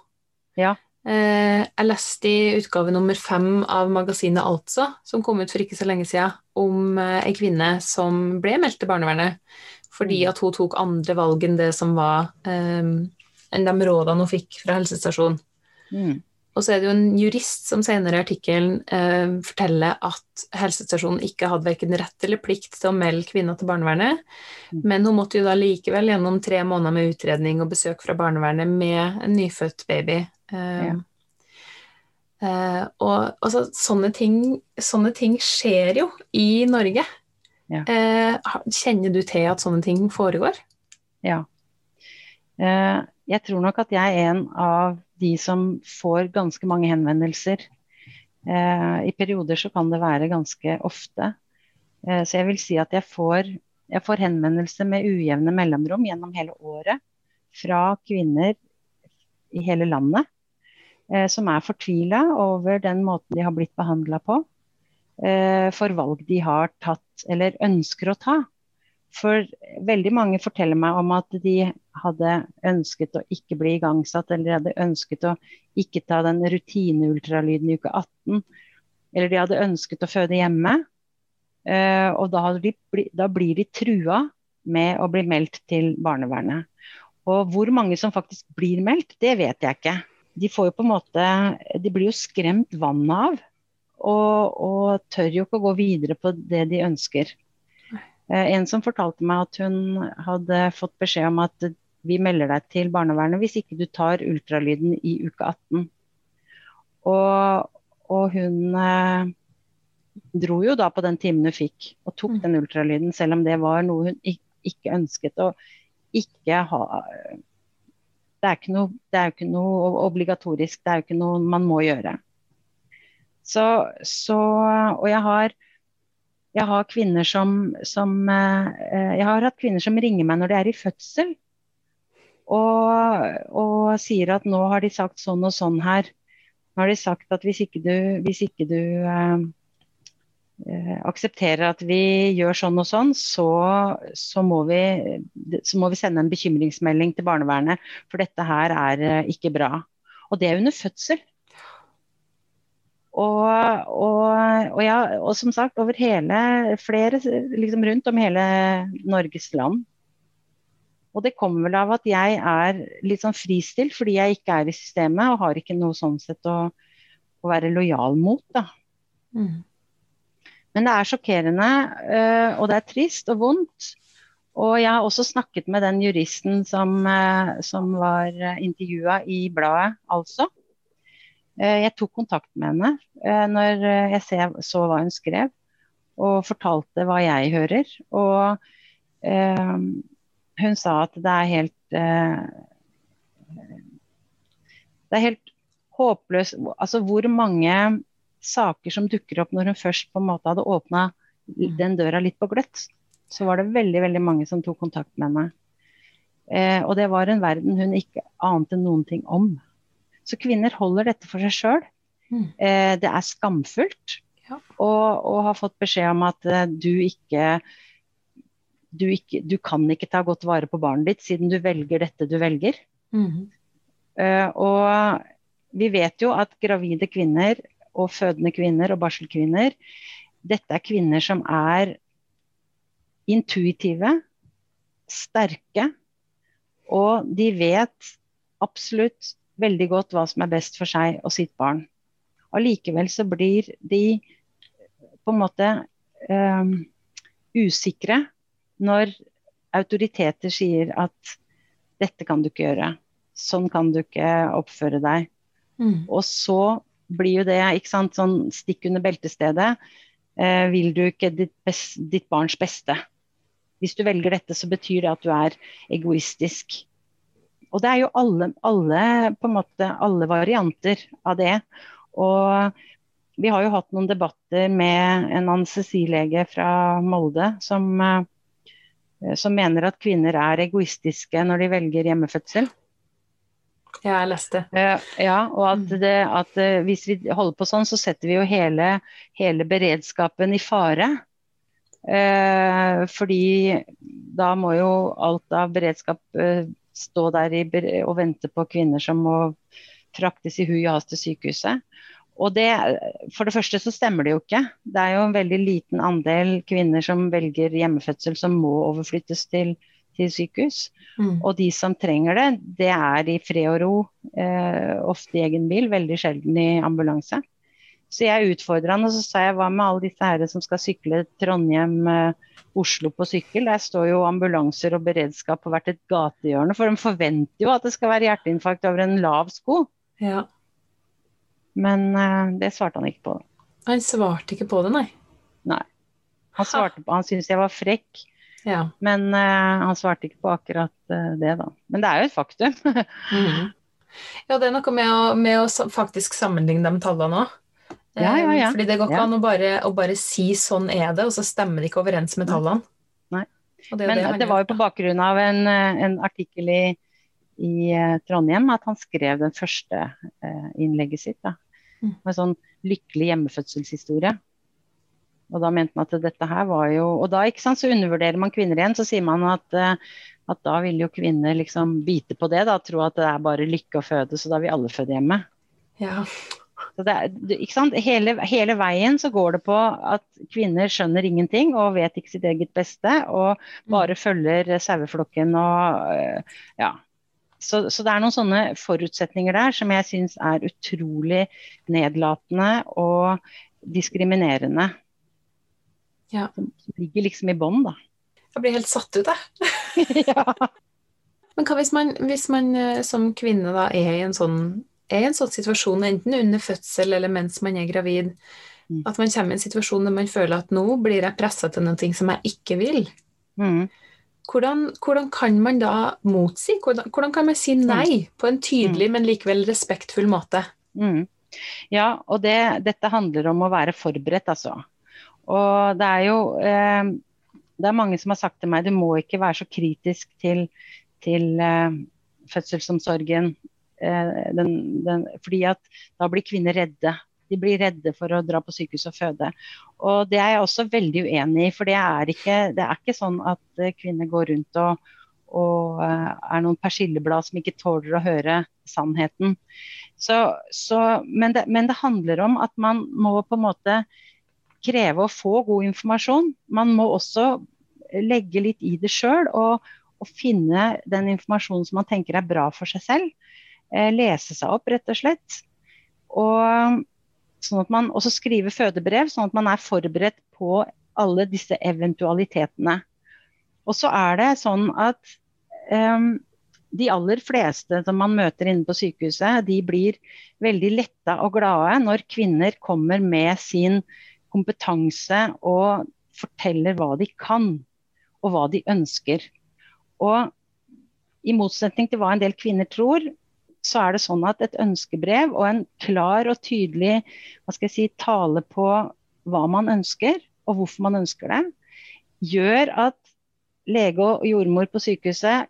Ja. Eh, jeg leste i utgave nummer fem av magasinet Altså, som kom ut for ikke så lenge siden, om eh, ei kvinne som ble meldt til barnevernet fordi Mm. at hun tok andre valg enn det som var eh, enn de rådene hun fikk fra helsestasjonen. Mm. Og så er det jo en jurist som senere i artikkelen eh, forteller at helsestasjonen ikke hadde verken rett eller plikt til å melde kvinner til barnevernet, Mm. men hun måtte jo da likevel gjennom tre måneder med utredning og besøk fra barnevernet med en nyfødt baby. Eh, Ja. eh, og altså, sånne ting, sånne ting skjer jo i Norge. Ja. Eh, kjenner du til at sånne ting foregår? Ja. Eh, jeg tror nok at jeg er en av de som får ganske mange henvendelser. Eh, I perioder så kan det være ganske ofte. Eh, så jeg vil si at jeg får, jeg får henvendelser med ujevne mellomrom gjennom hele året fra kvinner i hele landet eh, som er fortvila over den måten de har blitt behandla på. eh, for valg de har tatt eller ønsker å ta. For veldig mange forteller meg om at de hadde ønsket å ikke bli igangsatt, eller hadde ønsket å ikke ta den rutineultralyden i uke 18. Eller de hadde ønsket å føde hjemme. Eh, og da, de da blir de trua med å bli meldt til barnevernet. Og hvor mange som faktisk blir meldt, det vet jeg ikke. De får jo på en måte De blir jo skremt vannet av. Og, og tør jo ikke å gå videre på det de ønsker. Eh, En som fortalte meg at hun hadde fått beskjed om at vi melder deg til barnevernet hvis ikke du tar ultralyden i uke 18. Og, og hun eh, dro jo da på den timen hun fikk og tok Mm. den ultralyden, selv om det var noe hun ik ikke ønsket å ikke ha det er, ikke noe, det er jo ikke noe obligatorisk, det er jo ikke noe man må gjøre. Så, så Og jeg har jeg har som, som eh, Jeg har hatt kvinner som ringer meg når de er i fødsel. Og, og sier at nå har de sagt sånn og sånn her. Nå har de sagt at hvis ikke du, hvis ikke du eh, eh, aksepterer at vi gjør sånn og sånn, så, så, må vi, så må vi sende en bekymringsmelding til barnevernet. For dette her er eh, ikke bra. Og det er under fødsel. Og, og, og, ja, som sagt, over hele flere liksom rundt om hele Norges land. Og det kommer vel av at jeg er litt sånn fristilt fordi jeg ikke er i systemet og har ikke noe sånn sett å, å være lojal mot. da. Mm. Men det er sjokkerende, øh, og det er trist og vondt. Og jeg har også snakket med den juristen som, øh, som var intervjua i bladet, altså. Eh, Jeg tok kontakt med henne eh, når jeg så hva hun skrev, og fortalte hva jeg hører. Og eh, hun sa at det er helt eh, Det er helt håpløst Altså hvor mange saker som dukker opp når hun først på en måte hadde åpna den døra litt på gløtt. Så var det veldig, veldig mange som tok kontakt med henne. Eh, og det var en verden hun ikke ante noen ting om. Så kvinner holder dette for seg sjøl. Mm. Eh, det er skamfullt. Ja. Og, og har fått beskjed om at eh, du ikke du, ikke du kan ikke ta godt vare på barnet ditt siden du velger dette du velger. Mm. Uh, og vi vet jo at gravide kvinner og fødende kvinner og barselkvinner, dette er kvinner som er intuitive, sterke, og de vet absolutt veldig godt hva som er best for seg og sitt barn. Allikevel så blir de på en måte um, usikre når autoriteter sier at dette kan du ikke gjøre, sånn kan du ikke oppføre deg. Mm. Og så blir jo det ikke sant, sånn stikk under beltestedet. Eh, vil du ikke ditt, best, ditt, barns beste? Hvis du velger dette, så betyr det at du er egoistisk. og det er jo alle, alle, på en måte, alle varianter av det. Og vi har jo hatt noen debatter med en anestesilege fra Molde som, eh, som mener at kvinner er egoistiske når de velger hjemmefødsel. Ja, jeg leste. Uh, ja, og at, Mm. det, at uh, hvis vi holder på sånn, så setter vi jo hele, hele beredskapen i fare. Eh, fordi da må jo alt av beredskap stå der i, og vente på kvinner som må fraktes i hui og hast til sykehuset. Og det, For det første så stemmer det jo ikke. Det er jo en veldig liten andel kvinner som velger hjemmefødsel som må overflyttes til, til sykehus. Mm. Og de som trenger det, det er i fred og ro, eh, ofte i egen bil, veldig sjelden i ambulanse. Så jeg utfordra han, og så sa jeg hva med alle disse herre som skal sykle Trondheim, eh, på sykkel. Der står jo ambulanser og beredskap på hvert et gatehjørne, for de forventer jo at det skal være hjerteinfarkt over en lav sko. Ja. Men eh, det svarte han ikke på. Han svarte ikke på det, nei. Nei. Han svarte på, han syntes jeg var frekk, Ja. men uh, han svarte ikke på akkurat uh, det, da. Men det er jo et faktum. Mhm. Ja, det er noe med å, med å faktisk sammenligne de tallene òg. Ja, ja, ja. Fordi det går ikke an å bare, å bare si 'sånn er det', og så stemmer det ikke overens med tallene. Nei. Og det Men det det var jo på bakgrunn av en, en artikkel i, i eh, Trondheim at han skrev den første eh, innlegget sitt. Da. Mm. Med sånn lykkelig hjemmefødselshistorie. Og da mente han at dette her var jo Og da ikke sant, så undervurderer man kvinner igjen. Så sier man at, eh, at da vil jo kvinner liksom bite på det. da, Tro at det er bare lykke å føde, så da vil alle føde hjemme. Ja. Så det er? Hele, hele veien så går det på at kvinner skjønner ingenting og vet ikke sitt eget beste, og bare følger saueflokken og ja. Så, så det er noen sånne forutsetninger der som jeg syns er utrolig nedlatende og diskriminerende. Ja. Som, ligger liksom i bånn, da. Jeg blir helt satt ut, jeg. ja. Men hva hvis man, hvis man eh, som kvinne da er i en sånn, er i en sånn situasjon, enten under fødsel eller mens man er gravid, Mm. at man kommer i en situasjon der man føler at nå blir jeg pressa til noe som jeg ikke vil. Mm. Hvordan, hvordan kan man da motsi? Hvordan, hvordan kan man si nei på en tydelig, men likevel respektfull måte? Mm. Ja, og det, dette handler om å være forberedt, altså. Og det er jo eh, Det er mange som har sagt til meg du må ikke være så kritisk til, til eh, fødselsomsorgen. Eh, den, den, fordi at da blir kvinner redde. De blir redde for å dra på sykehus og føde. Og det er jeg også veldig uenig i. For det er ikke, det er ikke sånn at eh, kvinner går rundt og, og eh, er noen persilleblad som ikke tåler å høre sannheten. Så, så, men, det, men det handler om at man må på en måte kreve å få god informasjon. Man må også legge litt i det sjøl og, og, finne den informasjonen som man tenker er bra for seg selv. Eh, lese seg opp, rett og slett. Og sånn at man også skriver fødebrev, sånn at man er forberedt på alle disse eventualitetene. Og så er det sånn at um, de aller fleste som man møter inne på sykehuset, de blir veldig letta og glade når kvinner kommer med sin kompetanse og forteller hva de kan, og hva de ønsker. Og i motsetning til hva en del kvinner tror, så er det sånn at et ønskebrev og en klar og tydelig hva skal jeg si, tale på hva man ønsker, og hvorfor man ønsker det, gjør at lege og jordmor på sykehuset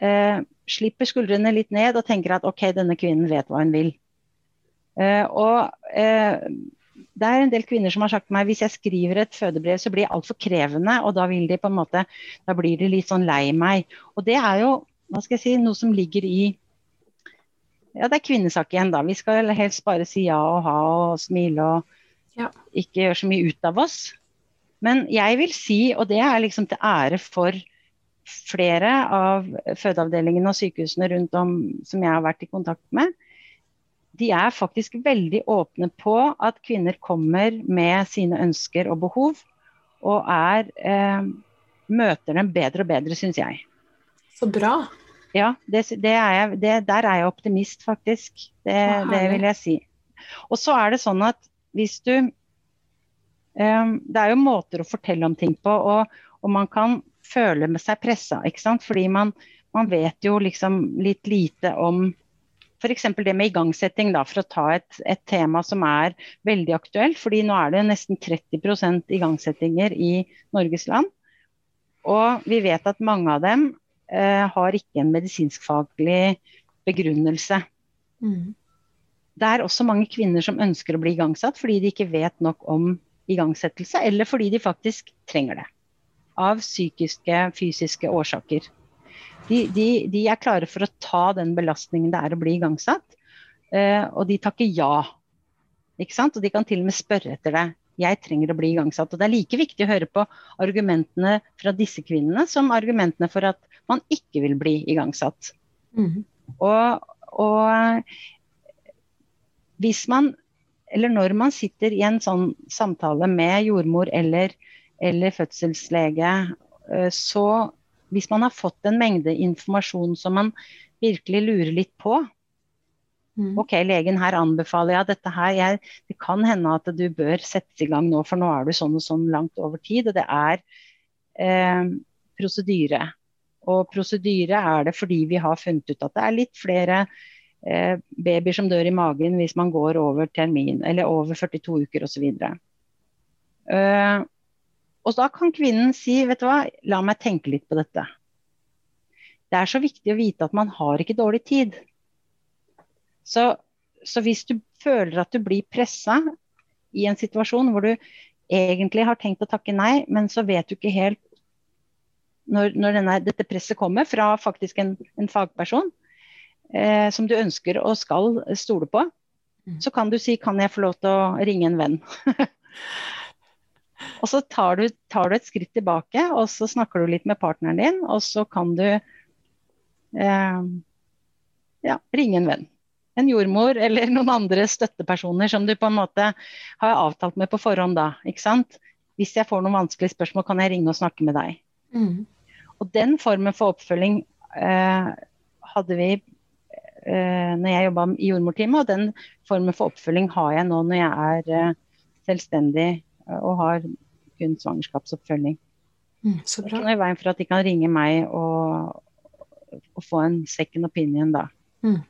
eh, slipper skuldrene litt ned og tenker at ok, denne kvinnen vet hva hun vil. Eh, og eh, det er en del kvinner som har sagt til meg hvis jeg skriver et fødebrev, så blir det altfor krevende, og da vil de på en måte, da blir de litt sånn lei meg. Og det er jo hva skal jeg si, noe som ligger i ja, det er kvinnesak igjen, da. Vi skal helst bare si ja og ha og smile og Ja. ikke gjøre så mye ut av oss. Men jeg vil si, og det er liksom til ære for flere av fødeavdelingene og sykehusene rundt om som jeg har vært i kontakt med, de er faktisk veldig åpne på at kvinner kommer med sine ønsker og behov, og er, eh, møter dem bedre og bedre, syns jeg. Så bra. Ja, det, det er jeg, det, der er jeg optimist, faktisk. Det, det vil jeg si. Og så er det sånn at hvis du um, Det er jo måter å fortelle om ting på, og, og man kan føle med seg pressa, ikke sant. Fordi man, man vet jo liksom litt lite om F.eks. det med igangsetting, da, for å ta et, et, tema som er veldig aktuelt. fordi nå er det nesten 30% igangsettinger i Norges land. Og vi vet at mange av dem har ikke en medisinskfaglig begrunnelse. Mm. Det er også mange kvinner som ønsker å bli igangsatt fordi de ikke vet nok om igangsettelse, eller fordi de faktisk trenger det. Av psykiske, fysiske årsaker. De, de, de, er klare for å ta den belastningen det er å bli igangsatt, uh, og de takker ja. Ikke sant? Og de kan til og med spørre etter det. Jeg trenger å bli igangsatt. Og det er like viktig å høre på argumentene fra disse kvinnene som argumentene for at man ikke vil bli igangsatt. Mm. Og, og hvis man, eller når man sitter i en sånn samtale med jordmor eller, eller fødselslege, eh, så hvis man har fått en mengde informasjon som man virkelig lurer litt på. Ok, legen her anbefaler jeg dette her. Jeg, det kan hende at du bør settes i gang nå, for nå er du sånn og sånn langt over tid. Og det er eh, prosedyre. Og prosedyre er det fordi vi har funnet ut at det er litt flere eh, babyer som dør i magen hvis man går over termin, eller over 42 uker osv. Uh, og da kan kvinnen si, vet du hva, la meg tenke litt på dette. Det er så viktig å vite at man har ikke dårlig tid. Så, så hvis du føler at du blir pressa i en situasjon hvor du egentlig har tenkt å takke nei, men så vet du ikke helt når, når denne, dette presset kommer fra faktisk en, en fagperson eh, som du ønsker og skal stole på, mm. så kan du si kan jeg få lov til å ringe en venn. Og så tar du, tar du, et skritt tilbake, og så snakker du litt med partneren din, og så kan du eh, ja, ringe en venn. En jordmor eller noen andre støttepersoner som du på en måte har avtalt med på forhånd da. ikke sant? Hvis jeg får noen vanskelige spørsmål, kan jeg ringe og snakke med deg. Mm. Og den formen for oppfølging eh, hadde vi eh, når jeg jobba i jordmorteamet, og den formen for oppfølging har jeg nå når jeg er eh, selvstendig og har kun svangerskapsoppfølging. Mm, så bra. Det er ikke noe i veien for at de kan ringe meg og, og få en second opinion da. Mm.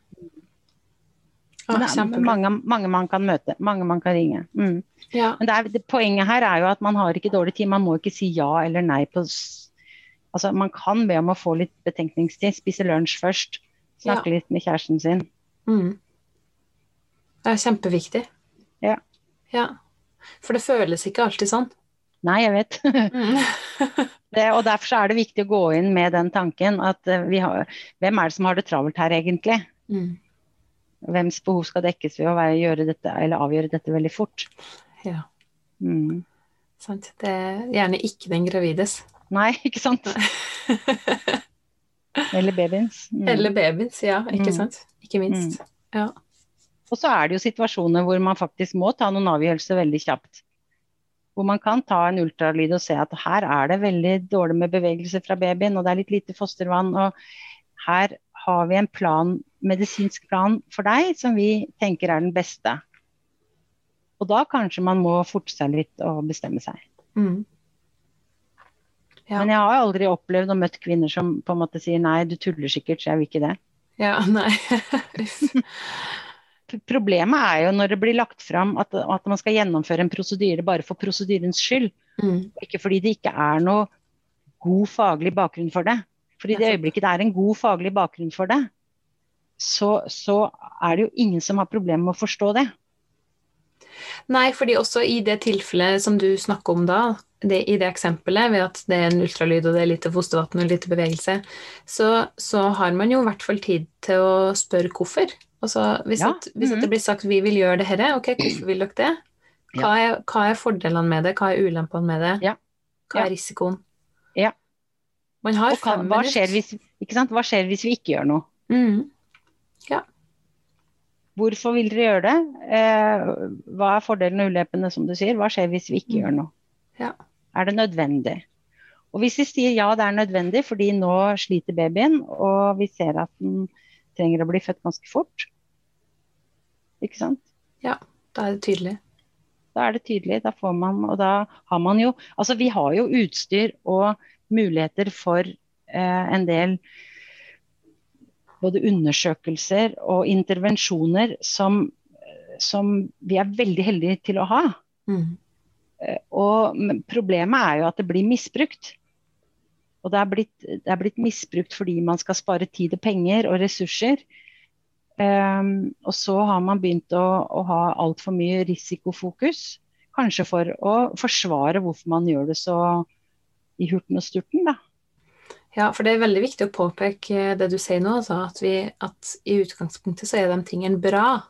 Ah, det er mange, mange, man kan møte, mange man kan ringe. Mm. Ja. Men det er, det, poenget her er jo at man har ikke dårlig tid. Man må ikke si ja eller nei på Altså, man kan be om å få litt betenkningstid. Spise lunsj først. Snakke ja. litt med kjæresten sin. Mm. Det er kjempeviktig. Ja. ja. For det føles ikke alltid sånn. Nei, jeg vet. Mm. det, og Derfor er det viktig å gå inn med den tanken at vi har, hvem er det som har det travelt her egentlig? Mm. Hvems behov skal dekkes ved å være, dette, avgjøre dette veldig fort? Ja. Mm. Sant. Det er gjerne ikke den gravides. Nei, ikke sant. Eller babyens. Mm. Eller babyens, ja. Ikke mm. sant. Ikke minst. Mm. Ja. Og så er det jo situasjoner hvor man faktisk må ta noen avgjørelser veldig kjapt. Hvor man kan ta en ultralyd og se at her er det veldig dårlig med bevegelse fra babyen, og det er litt lite fostervann. og her har vi en plan, medisinsk plan for deg som vi tenker er den beste. Og da kanskje man må forte seg litt og bestemme seg. Mm. Ja. Men jeg har aldri opplevd og møtt kvinner som på en måte sier nei, du tuller sikkert, så jeg vil ikke det. Ja, nei. Problemet er jo når det blir lagt fram at, at man skal gjennomføre en prosedyre bare for prosedyrens skyld. Mm. Ikke fordi det ikke er noe god faglig bakgrunn for det. Fordi i det øyeblikket det er en god faglig bakgrunn for det, så, så er det jo ingen som har problemer med å forstå det. Nei, fordi også i det tilfellet som du snakker om da, det, i det eksempelet, ved at det er en ultralyd og det er lite fostervann og lite bevegelse, så, så, har man jo i hvert fall tid til å spørre hvorfor. Altså, hvis, ja. at, hvis mm -hmm. det blir sagt vi vil gjøre det dette, ok, hvorfor vil dere det? Hva er, hva er, fordelene med det, hva er ulempene med det? Hva er risikoen? Man har fem hva skjer, hvis, hva skjer hvis vi ikke gjør noe? Mm. Ja. Hvorfor vil dere gjøre det? Eh, hva er fordelene og ulempene, som du sier? Hva skjer hvis vi ikke mm. gjør noe? Ja. Er det nødvendig? Og hvis vi sier ja, det er nødvendig fordi nå sliter babyen, og vi ser at den trenger å bli født ganske fort. Ikke sant? Ja, da er det tydelig. Da er det tydelig. Da får man Og da har man jo Altså, vi har jo utstyr og muligheter for eh, en del både undersøkelser og intervensjoner som, som vi er veldig heldige til å ha. Mm. Eh, og problemet er jo at det blir misbrukt. Og det er, blitt, det er blitt misbrukt fordi man skal spare tid og penger og ressurser. Um, og så har man begynt å, å ha altfor mye risikofokus. Kanskje for å forsvare hvorfor man gjør det så i hurten og sturten, da. Ja, for det er veldig viktig å påpeke det du sier nå, altså, at, vi, at i utgangspunktet så er de tingene bra.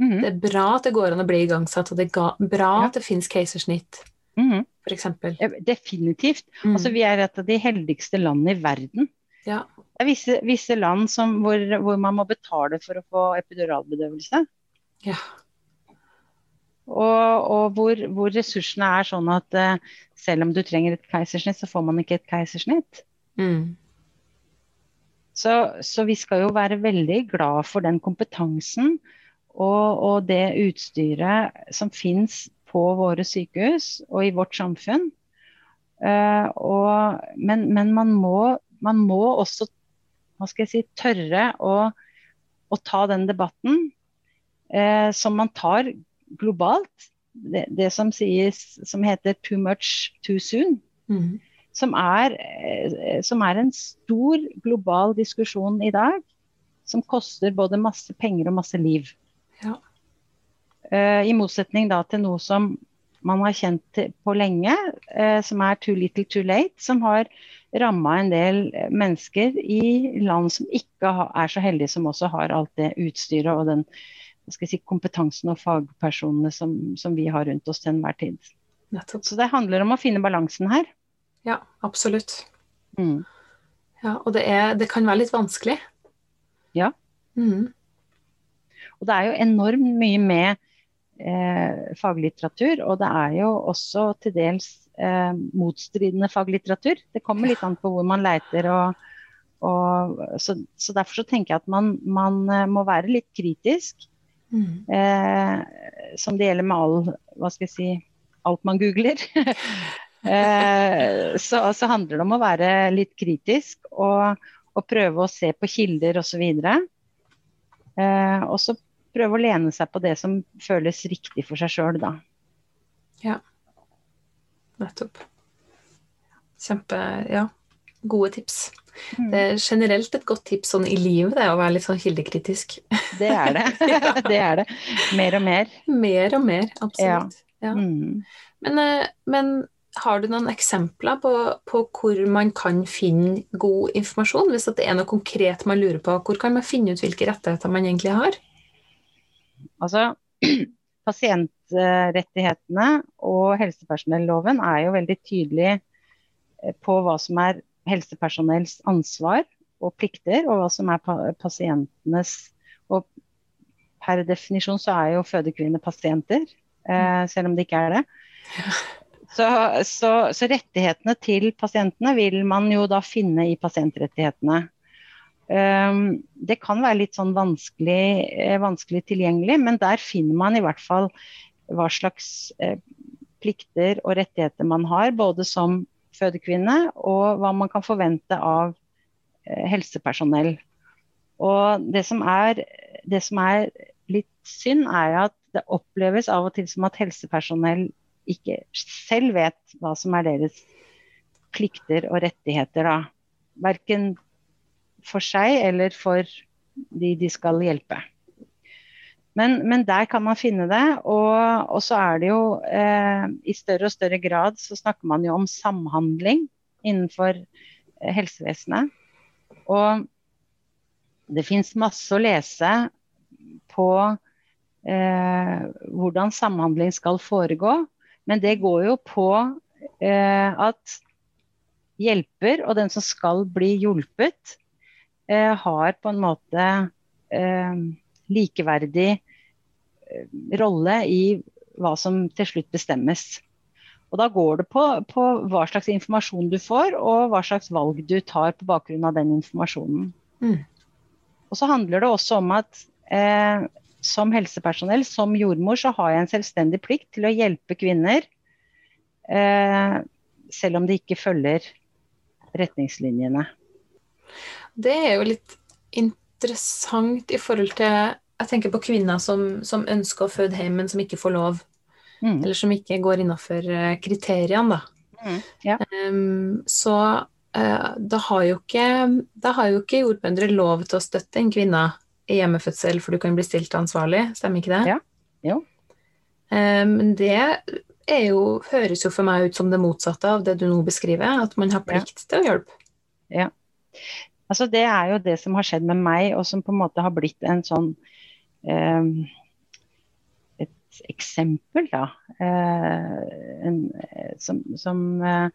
Mm -hmm. Det er bra at det går an å bli igangsatt, og det er bra ja. at det finnes keisersnitt, mm -hmm. f.eks. Definitivt. Mm. Altså, vi er et av de heldigste landene i verden. Ja. Det er visse, visse land som, hvor, hvor, man må betale for å få epiduralbedøvelse. Ja. Og, og hvor, hvor, ressursene er sånn at uh, selv om du trenger et keisersnitt, så får man ikke et keisersnitt. Mm. Så, så, vi skal jo være veldig glad for den kompetansen og, og det utstyret som fins på våre sykehus og i vårt samfunn. Uh, og, men, men man, må, man, må, også hva skal jeg si, tørre å, å ta den debatten uh, som man tar globalt. Det, det, som sies som heter 'too much too soon'. Mm. Som, er, uh, som er en stor global diskusjon i dag. Som koster både masse penger og masse liv. Ja. Uh, I motsetning da til noe som man har kjent på lenge, uh, som er too little too late, som har ramma en del mennesker i land som ikke er så heldige som også har alt det utstyret og den si, kompetansen og fagpersonene som, som, vi har rundt oss til enhver tid. Nettopp. Så det handler om å finne balansen her. Ja, absolutt. Mm. Ja, og det, er, det, kan være litt vanskelig. Ja. Mm. Og det er jo enormt mye med eh, faglitteratur, og det er jo også til dels eh, motstridende faglitteratur. Det kommer litt an på hvor man leiter. Og, og, så, så, derfor så tenker jeg at man, man eh, må være litt kritisk. Mm. Eh, som det gjelder med all, hva skal jeg si, alt man googler. eh, så, så, handler det om å være litt kritisk og, og prøve å se på kilder osv. Eh, og så prøve å lene seg på det som føles riktig for seg sjøl, da. Ja. Nettopp. Kjempe Ja, gode tips. Det er generelt et godt tips sånn i livet, det å være litt sånn kildekritisk. Det er det. ja. det er det. Mer og mer. Mer og mer, absolutt. Ja. Ja. Mm. Men, eh, men, har du noen eksempler på, på, hvor man kan finne god informasjon? Hvis det er noe konkret man lurer på, hvor kan man finne ut hvilke rettigheter man egentlig har? Altså, pasientrettighetene og helsepersonelloven er jo veldig tydelig eh, på hva som er helsepersonells ansvar og plikter, og hva som er pasientenes Og per definisjon så er jo fødekvinner pasienter, eh, selv om det ikke er det. Så, så, så, rettighetene til pasientene vil man jo da finne i pasientrettighetene. Um, det kan være litt sånn vanskelig, eh, vanskelig, tilgjengelig, men der finner man i hvert fall hva slags eh, plikter og rettigheter man har, både som fødekvinne og hva man kan forvente av eh, helsepersonell. Og det som, er, det som er litt synd, er at det oppleves av og til som at helsepersonell ikke selv vet hva som er deres plikter og rettigheter. da. Verken for seg eller for de de skal hjelpe. Men, men der kan man finne det. Og, og så er det jo eh, i større og større grad så snakker man jo om samhandling innenfor eh, helsevesenet. Og det fins masse å lese på eh, hvordan samhandling skal foregå. Men det går jo på eh, at hjelper og den som skal bli hjulpet, eh, har på en måte likeverdig eh, rolle i hva som til slutt bestemmes. Og Da går det på, på, hva slags informasjon du får, og hva slags valg du tar på bakgrunn av den informasjonen. Mm. Og så handler det også om at eh, som helsepersonell, som jordmor, så har jeg en selvstendig plikt til å hjelpe kvinner, eh, selv om de ikke følger retningslinjene. Det er jo litt interessant i forhold til Jeg tenker på kvinner som, som ønsker å føde hjem, men som ikke får lov. Mm. Eller som ikke går innafor kriteriene, da. Mm. Ja. Um, så uh, da har jo ikke, da har jo ikke jordmødre lov til å støtte en kvinne i hjemmefødsel, for du kan bli stilt ansvarlig, stemmer ikke det? Ja. Jo. Um, det jo, høres jo for meg ut som det motsatte av det du nå beskriver, at man har plikt til å hjelpe. Ja. Altså det er jo det som har skjedd med meg, og som på en måte har blitt en sånn Et eksempel, da. Uh, en, som, som uh,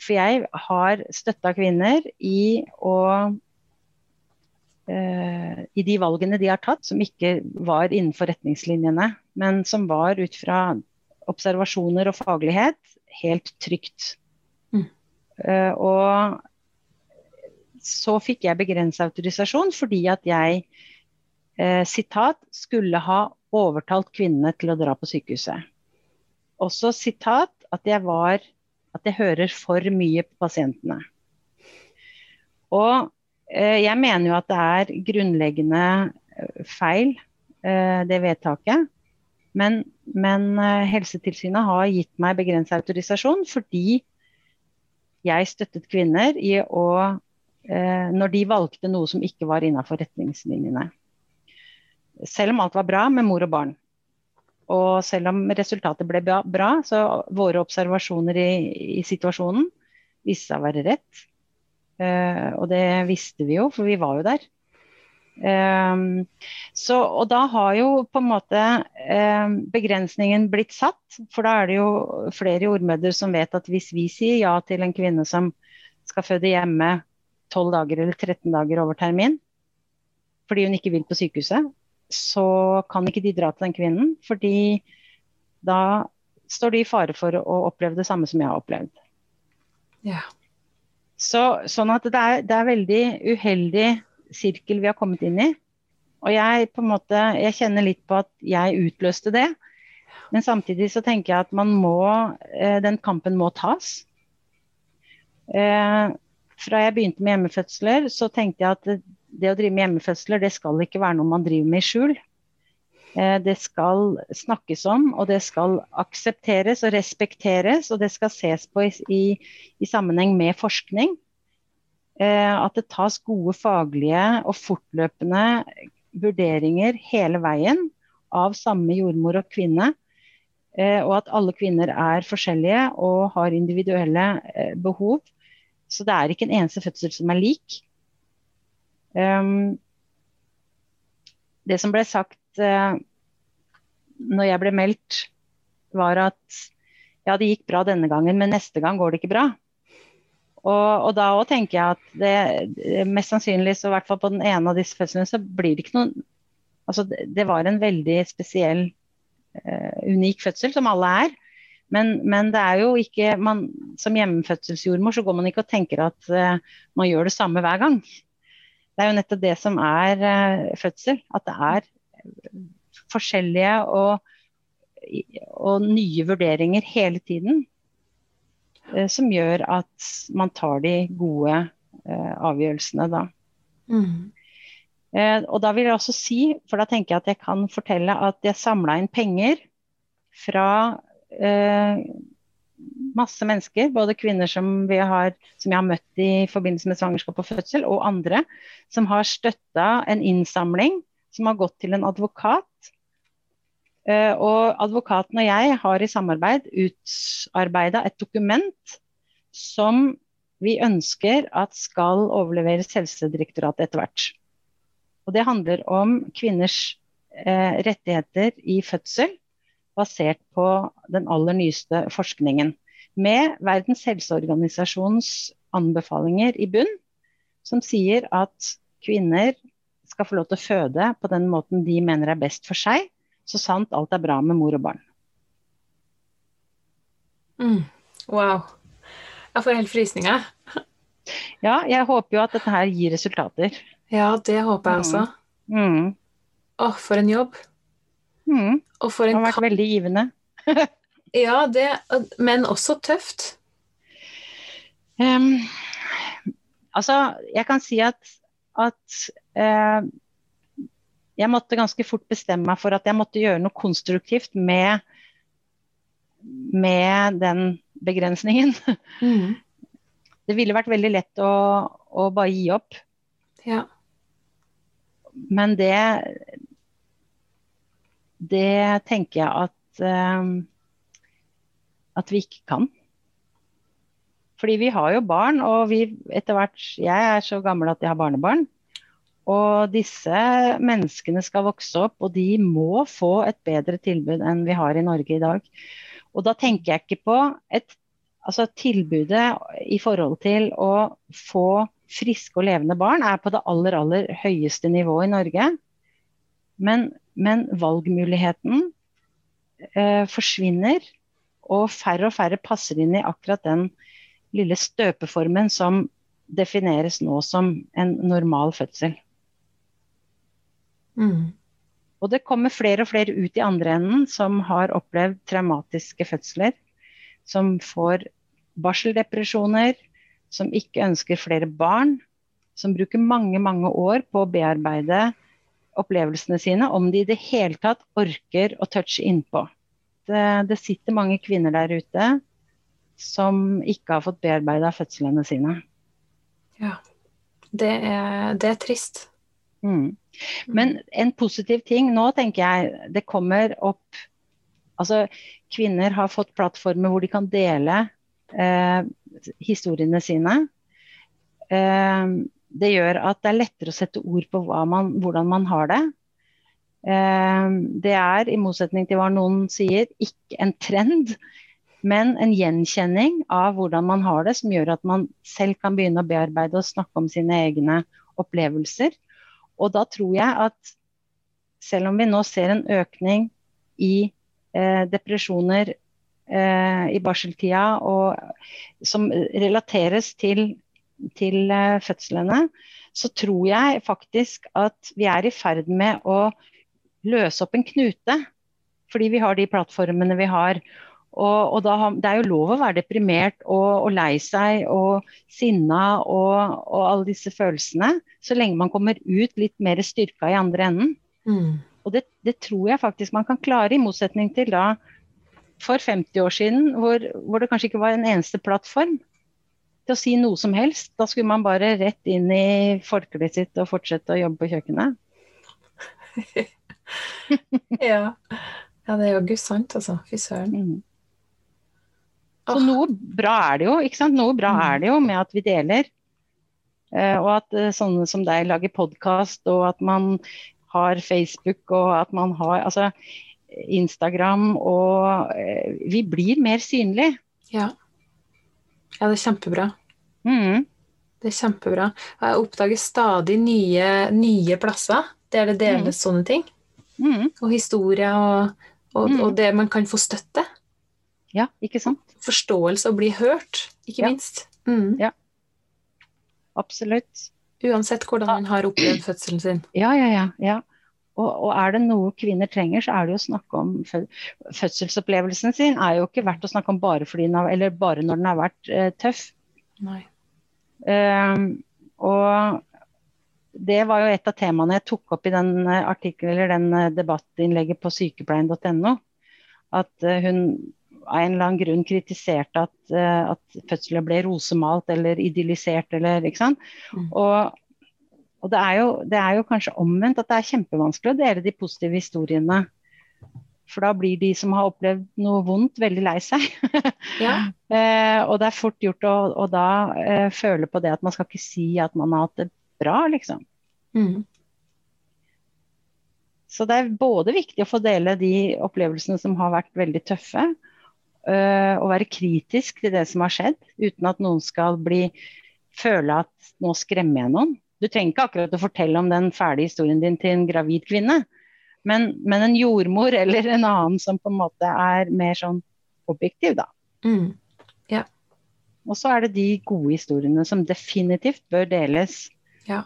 For jeg har støtta kvinner i å uh, I de valgene de har tatt som ikke var innenfor retningslinjene, men som var ut fra observasjoner og faglighet helt trygt. Mm. og så fikk jeg begrensa autorisasjon fordi at jeg eh, sitat, skulle ha overtalt kvinnene til å dra på sykehuset. Også sitat at jeg var at jeg hører for mye på pasientene. Og eh, jeg mener jo at det er grunnleggende eh, feil, eh, det vedtaket. Men, men eh, Helsetilsynet har gitt meg begrensa autorisasjon fordi jeg støttet kvinner i å eh, når de valgte noe som ikke var innafor retningslinjene. Selv om alt var bra med mor og barn. Og selv om resultatet ble bra, så våre observasjoner i, i situasjonen viste seg å være rett. Uh, og det visste vi jo, for vi var jo der. Um, så, og da har jo på en måte um, begrensningen blitt satt. For da er det jo flere jordmødre som vet at hvis vi sier ja til en kvinne som skal føde hjemme 12 dager eller 13 dager over termin fordi hun ikke vil på sykehuset, så kan ikke de dra til den kvinnen. Fordi da står de i fare for å oppleve det samme som jeg har opplevd. Ja. Så, sånn at det er, det er veldig uheldig sirkel vi har kommet inn i. Og jeg på en måte, jeg kjenner litt på at jeg utløste det. Men samtidig så tenker jeg at man må, eh, den kampen må tas. Eh, fra jeg begynte med hjemmefødsler, så tenkte jeg at det, å drive med hjemmefødsler, det skal ikke være noe man driver med i skjul. Eh, det skal snakkes om, og det skal aksepteres og respekteres. Og det skal ses på i, i, i sammenheng med forskning. Eh, at det tas gode faglige og fortløpende vurderinger hele veien av samme jordmor og kvinne. Eh, og at alle kvinner er forskjellige og har individuelle behov. Så det er ikke en eneste fødsel som er lik. Um, det som ble sagt uh, når jeg ble meldt, var at ja, det gikk bra denne gangen, men neste gang går det ikke bra. Og, og da òg tenker jeg at det mest sannsynlig, så i hvert fall på den ene av disse fødslene, så blir det ikke noen Altså det, det var en veldig spesiell, uh, unik fødsel, som alle er. Men, men, det er jo ikke man, Som hjemmefødselsjordmor så går man ikke og tenker at uh, man gjør det samme hver gang. Det er jo nettopp det som er uh, fødsel. At det er forskjellige og, og nye vurderinger hele tiden. Uh, som gjør at man tar de gode avgjørelsene da. Mm. og da vil jeg også si, for da tenker jeg at jeg kan fortelle at jeg samla inn penger fra eh, masse mennesker, både kvinner som, har, som, jeg har møtt i forbindelse med svangerskap og fødsel, og andre, som har støtta en innsamling som har gått til en advokat. Eh, og advokaten og jeg har i samarbeid utarbeida et dokument som vi ønsker at skal overleveres Helsedirektoratet etter hvert. Og Det handler om kvinners eh, rettigheter i fødsel basert på den aller nyeste forskningen. Med Verdens helseorganisasjons anbefalinger i bunn, som sier at kvinner skal få lov til å føde på den måten de mener er best for seg, så sant alt er bra med mor og barn. Mm. Wow. Jeg får helt frysninger. Ja, jeg håper jo at dette her gir resultater. Ja, det håper jeg også. Mm. mm. Åh, for en jobb. Mm. Og for en det har vært veldig givende. ja, det, men også tøft. Um, altså, jeg kan si at at uh, jeg måtte ganske fort bestemme meg for at jeg måtte gjøre noe konstruktivt med, med den begrensningen. Mm. Det ville vært veldig lett å, å bare gi opp. Ja. Men det Det tenker jeg at eh, at vi ikke kan. Fordi vi har jo barn, og vi etter hvert Jeg er så gammel at jeg har barnebarn. Og disse menneskene skal vokse opp, og de må få et bedre tilbud enn vi har i Norge i dag. Og da tenker jeg ikke på et, altså tilbudet i forhold til å få friske og levende barn er på det aller, aller høyeste nivået i Norge. Men, men valgmuligheten eh, forsvinner, og færre og færre passer inn i akkurat den lille støpeformen som defineres nå som en normal fødsel. Mm. Og det kommer flere og flere ut i andre enden som har opplevd traumatiske fødsler. Som får barseldepresjoner, som ikke ønsker flere barn. Som bruker mange, mange år på å bearbeide opplevelsene sine, om de i det hele tatt orker å touche innpå. Det, det sitter mange kvinner der ute som ikke har fått bearbeida fødslene sine. Ja. Det er, det er trist. Mm. Men en positiv ting nå, tenker jeg, det kommer opp Altså, kvinner har fått plattformer hvor de kan dele eh, historiene sine. Eh, det gjør at det er lettere å sette ord på man, hvordan man har det. Eh, det er, i motsetning til hva noen sier, ikke en trend, men en gjenkjenning av hvordan man har det, som gjør at man selv kan begynne å bearbeide og snakke om sine egne opplevelser. Og da tror jeg at selv om vi nå ser en økning i eh, depresjoner eh, i barseltida, og, som relateres til, til eh, fødslene, så tror jeg faktisk at vi er i ferd med å løse opp en knute. Fordi vi har de plattformene vi har. Og, og da, Det er jo lov å være deprimert og, og lei seg og sinna og, og, alle disse følelsene, så lenge man kommer ut litt mer styrka i andre enden. Mm. Og det, det, tror jeg faktisk man kan klare, i motsetning til da for 50 år siden, hvor, hvor det kanskje ikke var en eneste plattform til å si noe som helst. Da skulle man bare rett inn i forkleet sitt og fortsette å jobbe på kjøkkenet. ja. ja. det er gud sant, altså. Fy søren. Mm. Så noe bra er det jo, ikke sant? Noe bra er det jo med at vi deler. Uh, og at uh, sånne som deg lager podkast, og at man har Facebook, og at man har altså, Instagram, og uh, vi blir mer synlige. Ja. ja, det er kjempebra. Mm. Det er kjempebra. Jeg oppdager stadig nye, nye plasser der det deles mm. sånne ting. Mm. Og historier, og, og, og det man kan få støtte. Ja, ikke sant forståelse og bli hørt, ikke ja. minst. Mm. Ja. Absolutt. Uansett hvordan man har opplevd fødselen sin. Ja, ja, ja. ja. Og, og, er det noe kvinner trenger, så er det jo å snakke om fødselsopplevelsen sin. er jo ikke verdt å snakke om bare, har, eller bare når den har vært eh, tøff. Um, og det var jo et av temaene jeg tok opp i den eh, eller den eh, debattinnlegget på sykepleien.no. At uh, hun av en eller annen grunn kritiserte at, at fødsler ble rosemalt eller idyllisert. Eller, ikke sant? Mm. Og, og det, er jo, det, er jo, kanskje omvendt at det er kjempevanskelig å dele de positive historiene. For da blir de som har opplevd noe vondt, veldig lei seg. ja. eh, og det er fort gjort å, å da eh, føle på det at man skal ikke si at man har hatt det bra, liksom. Mm. Så det er både viktig å få dele de opplevelsene som har vært veldig tøffe, øh, og være kritisk til det som har skjedd, uten at noen skal bli, føle at nå skremmer jeg noen. Du trenger ikke akkurat å fortelle om den ferdige historien din til en gravid kvinne, men, men, en jordmor eller en annen som på en måte er mer sånn objektiv, da. Mm. Ja. Og så er det de gode historiene som definitivt bør deles. Ja.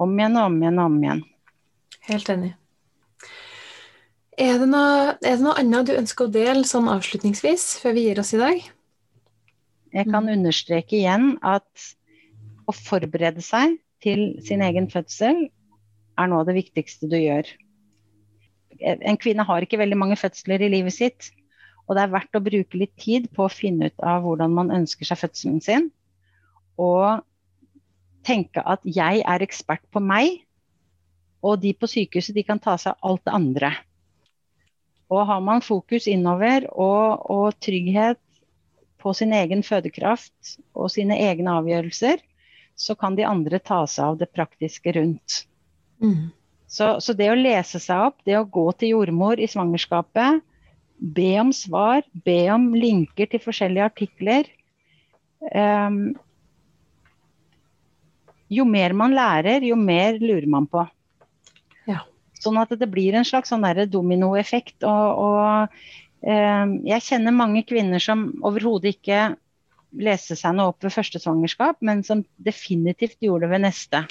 Om igjen og om igjen og om igjen. Helt enig. Er det, noe, er det noe annet du ønsker å dele sånn avslutningsvis, før vi gir oss i dag? Jeg kan mm. understreke igjen at å forberede seg til sin egen fødsel er noe av det viktigste du gjør. En kvinne har ikke veldig mange fødsler i livet sitt. Og det er verdt å bruke litt tid på å finne ut av hvordan man ønsker seg fødselen sin. Og tenke at jeg er ekspert på meg, og de på sykehuset de kan ta seg av alt det andre. Og har man fokus innover og, og trygghet på sin egen fødekraft og sine egne avgjørelser, så kan de andre ta seg av det praktiske rundt. Mm. Så, så, det å lese seg opp, det å gå til jordmor i svangerskapet, be om svar, be om linker til forskjellige artikler um, Jo mer man lærer, jo mer lurer man på. Ja. Sånn at det blir en slags sånn dominoeffekt. Og, og um, jeg kjenner mange kvinner som overhodet ikke leste seg noe opp ved første svangerskap, men som definitivt gjorde det ved neste.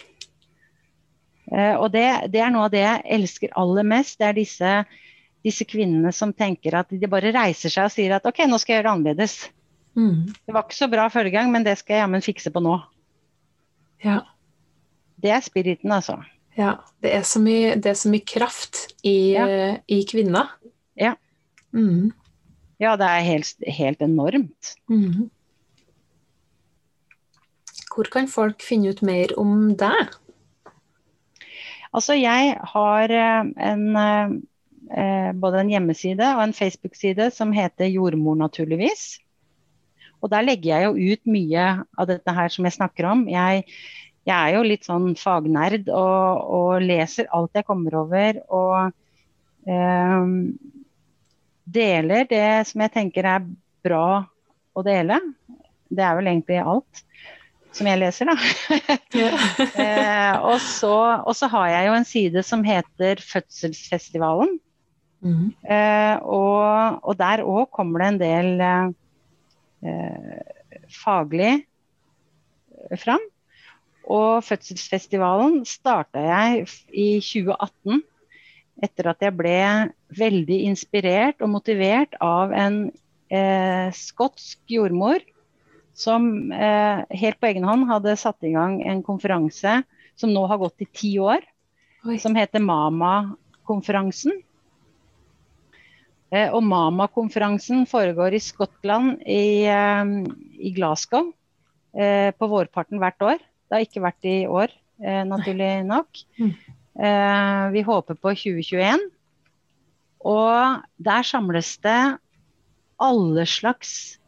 Uh, og det, det, er noe av det jeg elsker aller mest. Det er disse disse kvinnene som tenker at de bare reiser seg og sier at OK, nå skal jeg gjøre det annerledes. Mm. Det var ikke så bra forrige gang, men det skal jeg jammen fikse på nå. Ja. Det er spiriten, altså. Ja. Det er så mye, er så mye kraft i, ja. i kvinna. Ja. Mm. Ja, det er helt, helt enormt. Mm. Hvor kan folk finne ut mer om deg? Altså, jeg har eh, en eh, både en hjemmeside og en Facebook-side som heter Jordmor naturligvis. Og der legger jeg jo ut mye av dette her som jeg snakker om. Jeg, jeg er jo litt sånn fagnerd og, og, leser alt jeg kommer over. Og eh, deler det som jeg tenker er bra å dele. Det er vel egentlig alt som jeg leser, da. eh, og, så, og, så, har jeg jo en side som heter Fødselsfestivalen. Mm. Eh, og, og, der òg kommer det en del eh, faglig fram. Og fødselsfestivalen starta jeg i 2018 etter at jeg ble veldig inspirert og motivert av en eh, skotsk jordmor som eh, helt på egen hånd hadde satt i gang en konferanse som nå har gått i ti år, Oi. som heter Mama-konferansen. Eh, og Mama-konferansen foregår i Skottland, i, eh, i Glasgow, eh, på vårparten hvert år. Det har ikke vært i år, naturlig nok. Mm. Vi håper på 2021. Og der samles det alle slags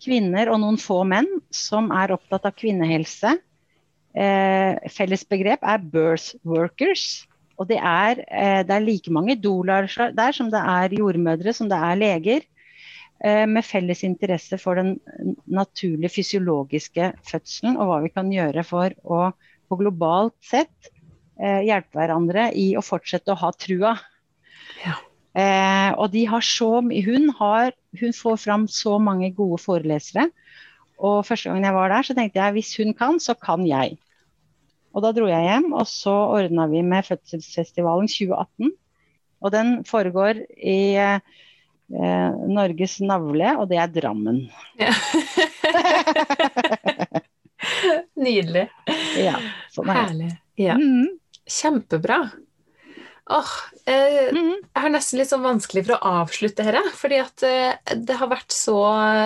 kvinner og noen få menn som er opptatt av kvinnehelse. Felles begrep er 'birth workers'. Og det er, eh, det er like mange dolar der som det er jordmødre, som det er leger. Eh, med felles interesse for den naturlige fysiologiske fødselen og hva vi kan gjøre for å på globalt sett eh, hjelpe hverandre i å fortsette å ha trua. Ja. Eh, og de har så hun, har, hun får fram så mange gode forelesere. Og første gangen jeg var der, så tenkte jeg hvis hun kan, så kan jeg. Og da dro jeg hjem, og så ordna vi med Fødselsfestivalen 2018. Og den foregår i eh, Norges navle, og det er Drammen. Ja. Nydelig. Ja, sånn er Herlig. Ja. Mm. Kjempebra. Åh, eh, mm. Jeg har nesten litt sånn vanskelig for å avslutte dette, fordi at eh, det, har så,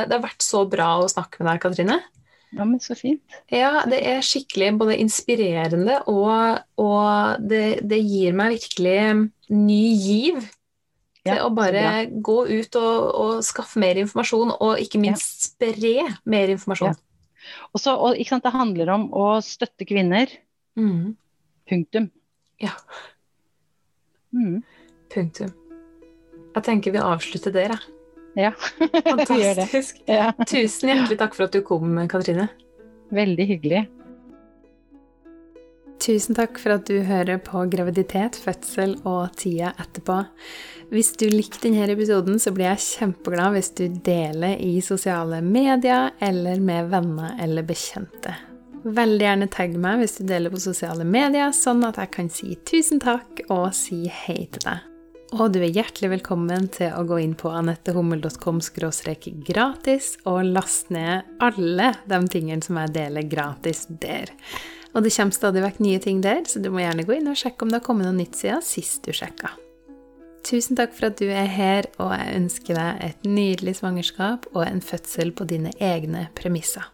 det har vært så bra å snakke med deg, Katrine. Ja, men så fint. Ja, det er skikkelig både inspirerende og, og det, det, gir meg virkelig ny giv til ja, å bare gå ut og, og, skaffe mer informasjon, og ikke minst spre mer informasjon. Ja. Også, og ikke sant, Det handler om å støtte kvinner. Mm. Punktum. Ja. Mm. Punktum. Jeg tenker vi avslutter der, jeg. Ja, Fantastisk. Ja. Tusen hjertelig takk for at du kom, Katrine. Veldig hyggelig. Tusen takk for at du hører på graviditet, fødsel og tida etterpå. Hvis du likte denne episoden, så blir jeg kjempeglad hvis du deler i sosiale medier eller med venner eller bekjente. Veldig gjerne tagg meg hvis du deler på sosiale medier, sånn at jeg kan si tusen takk og si hei til deg. Og du er hjertelig velkommen til å gå inn på anettehummel.com gratis og laste ned alle de tingene som jeg deler gratis der. Og det kommer stadig vekk nye ting der, så du må gjerne gå inn og sjekke om det har kommet noe nytt siden sist du sjekka. Tusen takk for at du er her, og jeg ønsker deg et nydelig svangerskap og en fødsel på dine egne premisser.